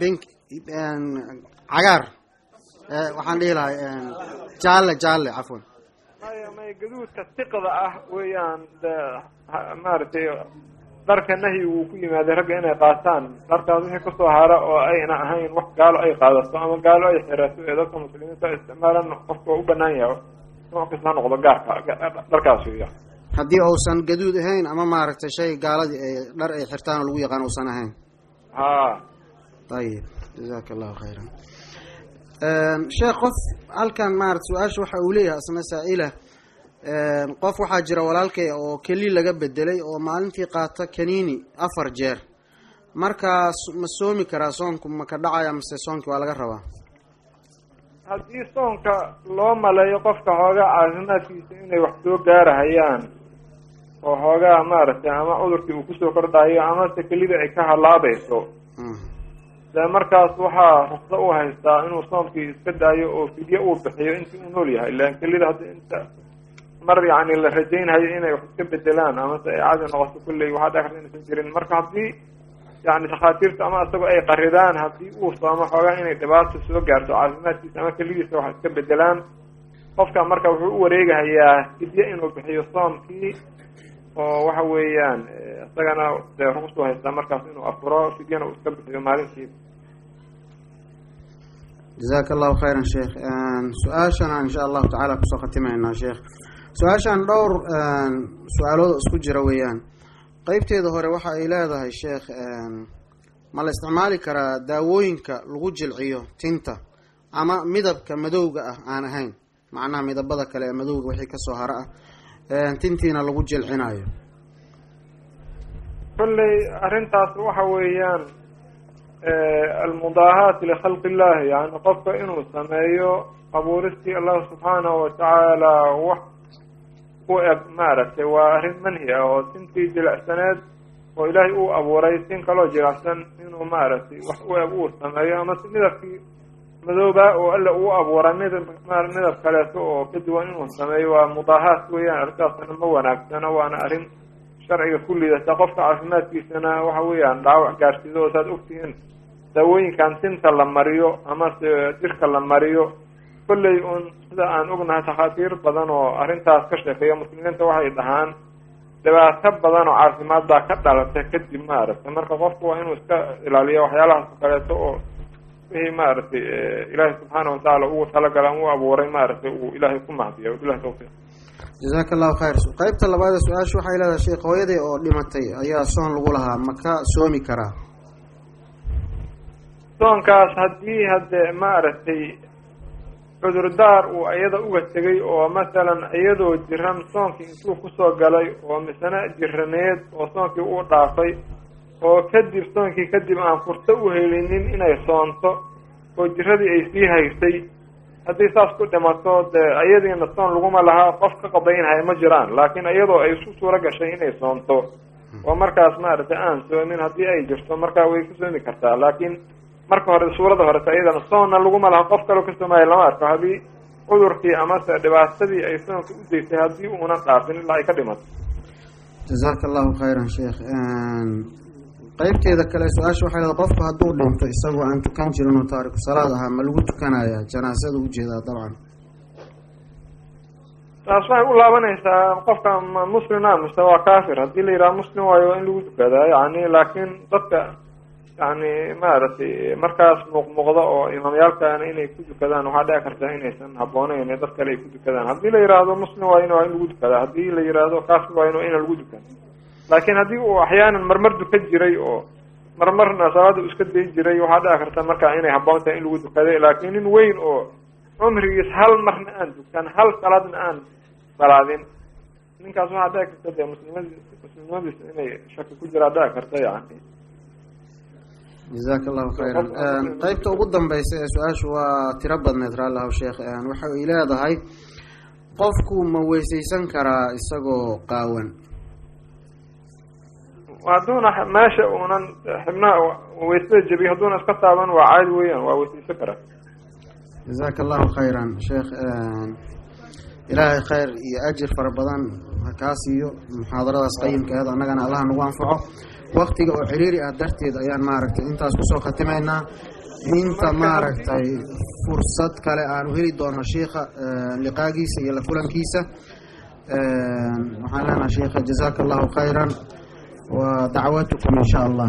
S1: bink cagaar. Waxaan dhihi lahay jaalle jaalle cafwan.
S2: Gaduudka tiqda ah weeyaan maaragtay dharka nahyi wuu ku yimaaday ragga inay qaataan dharkaas wixii ka soo hara oo ayna ahayn wax gaalo ay qaadato ama gaalo ay xirato ee dadka muslimiinta isticmaalan qofka u banaan yahay. Nooc kasta ha noqdo gaarka dharkaas weya
S1: haddii uusan gaduud ahayn ama maaragtay shay gaaladii ay dhar ay xirtaan oo lagu yaqaan uusan ahayn.
S2: Ha
S1: ayib jazaaka allahu khayran sheekh qof halkan maarata su'aasha waxa uu leeyahay asna saa-ila qof waxaa jira walaalkay oo keli laga bedelay oo maalintii qaata kaniini afar jeer. Markaas ma soomi karaa soonku ma ka dhacaya mase soonkii waa laga rabaa?
S2: Haddii soonka loo maleeyo qofka xoogaa caafimaadkiisa inay wax soo gaarahayaan oo xoogaa maaragtay ama cudurkii uu ku soo kordhayo amase kelida ay ka halaabayso dee markaas waxaa rukso u haystaa inuu soomkii iska daayo oo fidye uu bixiyo intii uu nool yahay. Ilan kelida haddi inta mar yacni la rajaynhayo inay wax iska bedelaan amase ay caadi noqoto kulley waxaa dhici karta inaysan jirin. Marka haddii yani dhakhaatiirta ama isagoo ay qaridaan haddii uu soomo inay dhibaato soo gaarto caafimaadkiisa ama kelidiisa wax iska bedelaan qofka marka wuxuu u wareegahayaa fidye inuu bixiyo soomkii oo waxa weeyaan isagana dee ruqsu haystaa markaas inuu afuro fidyana uu iska bixiyo maalintii.
S1: Jazaaka allahu khayran sheekh. Su'aashana insha allahu tacaala ku soo khatimaynaa sheekh su'aashan dhowr su'aalood isku jira weeyaan. Qeybteeda hore waxa ay leedahay sheekh ma la isticmaali karaa daawooyinka lagu jilciyo tinta ama midabka madowga ah aan ahayn. Macnaha midabada kale ee madowga wixii ka soo haro ah tintiina lagu jilcinayo
S2: kolley arrintaas waxa weeyaan almudaahaat likhalqi illahi yani qofka inuu sameeyo abuuristii allah subxaanahu watacaala wax u eg maaragtay waa arrin manhi ah oo tintii jilicsaneed oo ilaahay uu abuuray tin kaloo jilicsan inuu maaragtay wax u eg uu sameeyo ama si midabkii madooba oo alla uu abuuray midab midab kaleeto oo ka duwan inuu sameeyo waa mudaahaat weeyaan arrintaasna ma wanaagsano waana arrin sharciga ku liidata. Qofka caafimaadkiisana waxa weeyaan dhaawac gaarsiido oo saad ogtihiin daawooyinkan tinta la mariyo amase jirka la mariyo kolley un sida aan ognahay takhaatiir badan oo arrintaas ka sheekeeya muslimiinta waxay dhahaan dhibaato badan oo caafimaad baa ka dhalatay kadib maaragtay. Marka qofku waa inuu iska ilaaliyo waxyaalahaas oo kaleeto oo wixii maaragtay ilaahay subxaana watacaala ugu talagala u abuuray maaragtay uu ilaahay ku mahdiya wabilahi tawfiiq.
S1: Jazaaka allahu khayr. Qeybta labaad ee su'aasha waxay leedahay sheekh hooyaday oo dhimatay ayaa soon lagu lahaa ma ka soomi karaa?
S2: Soonkaas haddii hadde maaragtay cudurdaar uu iyada uga tegay oo masalan iyadoo jiran soonkii intuu ku soo galay oo misena jiraneed oo soonkii uu dhaafay oo kadib soonkii kadib aan furto u helinin inay soonto oo jiradii ay sii haysay haddii saas ku dhimato dee iyadiina soon laguma lahaa qof ka qadaynhaya ma jiraan laakiin iyadoo ay isu suuro gashay inay soomto oo markaas maaragtay aan soomin haddii ay jirto markaa way ka soomi kartaa laakiin marka hore suurada horeta iyadana soonna laguma laha qof kaloo ka soomaayo lama arko haddii cudurkii amase dhibaatadii ay soonka u daysay haddii uunan dhaafin ilaa ay ka dhimato.
S1: Jazaaka allahu khayran sheekh qeybteeda kale su'aasha waxay leedahay qofku hadduu dhinto isagoo aan tukan jirin oo taariku salaad ahaa ma lagu tukanaya janaasada u jeedaa dabcan.
S2: Taas waxay u laabanaysaa qofka ma muslima mise waa kafir haddii la yidhaha muslim waayo waa in lagu tukadaa yani laakiin dadka yani maaragtay markaas muuqmuuqda oo imaamyaalkana inay ku tukadaan waxaa dhici karta inaysan habbooneyn dad kale ay ku tukadaan haddii la yidhaahdo muslim waayona waa in lagu tukadaa haddii la yidhaahdo kafir waayona waa ina lagu tukada laakiin haddii uu axyaanan marmar dukan jiray oo marmarna salaada u iska day jiray waxaa dhici karta marka inay habboon tahay in lagu tukaday laakiin nin weyn oo cumrigiis hal marna aan dukan hal salaadna aan salaadin ninkaas waxaa dhici karta dee muslimad muslimnimadiisa inay shaki ku jiraa dhici karta yani
S1: jazaaka allahu khayran qeybta ugu dambeysa ee su'aashu waa tiro badneed raallahu sheekh. Waxa ay leedahay qofku ma weyseysan karaa isagoo qaawan.
S2: Hadduuna meesha uunan xibnaha weysada jebiyo hadduuna iska taaban waa caadi weeyaan waa weyseysan karaa.
S1: Jazaaka allahu khayran sheekh ilaahay khayr iyo ajir fara badan ha kaa siiyo muxaadaradaas qayimkeeda annagana allah nagu anfaco waktiga oo ciriiri ah darteed ayaan maaragtay intaas ku soo khatimaynaa inta maaragtay fursad kale aanu heli doono shiikha liqaagiisa iyo la kulankiisa. Waxaan leenahay sheikha jazaaka allahu khayran. Wa dacwatukum in sha allah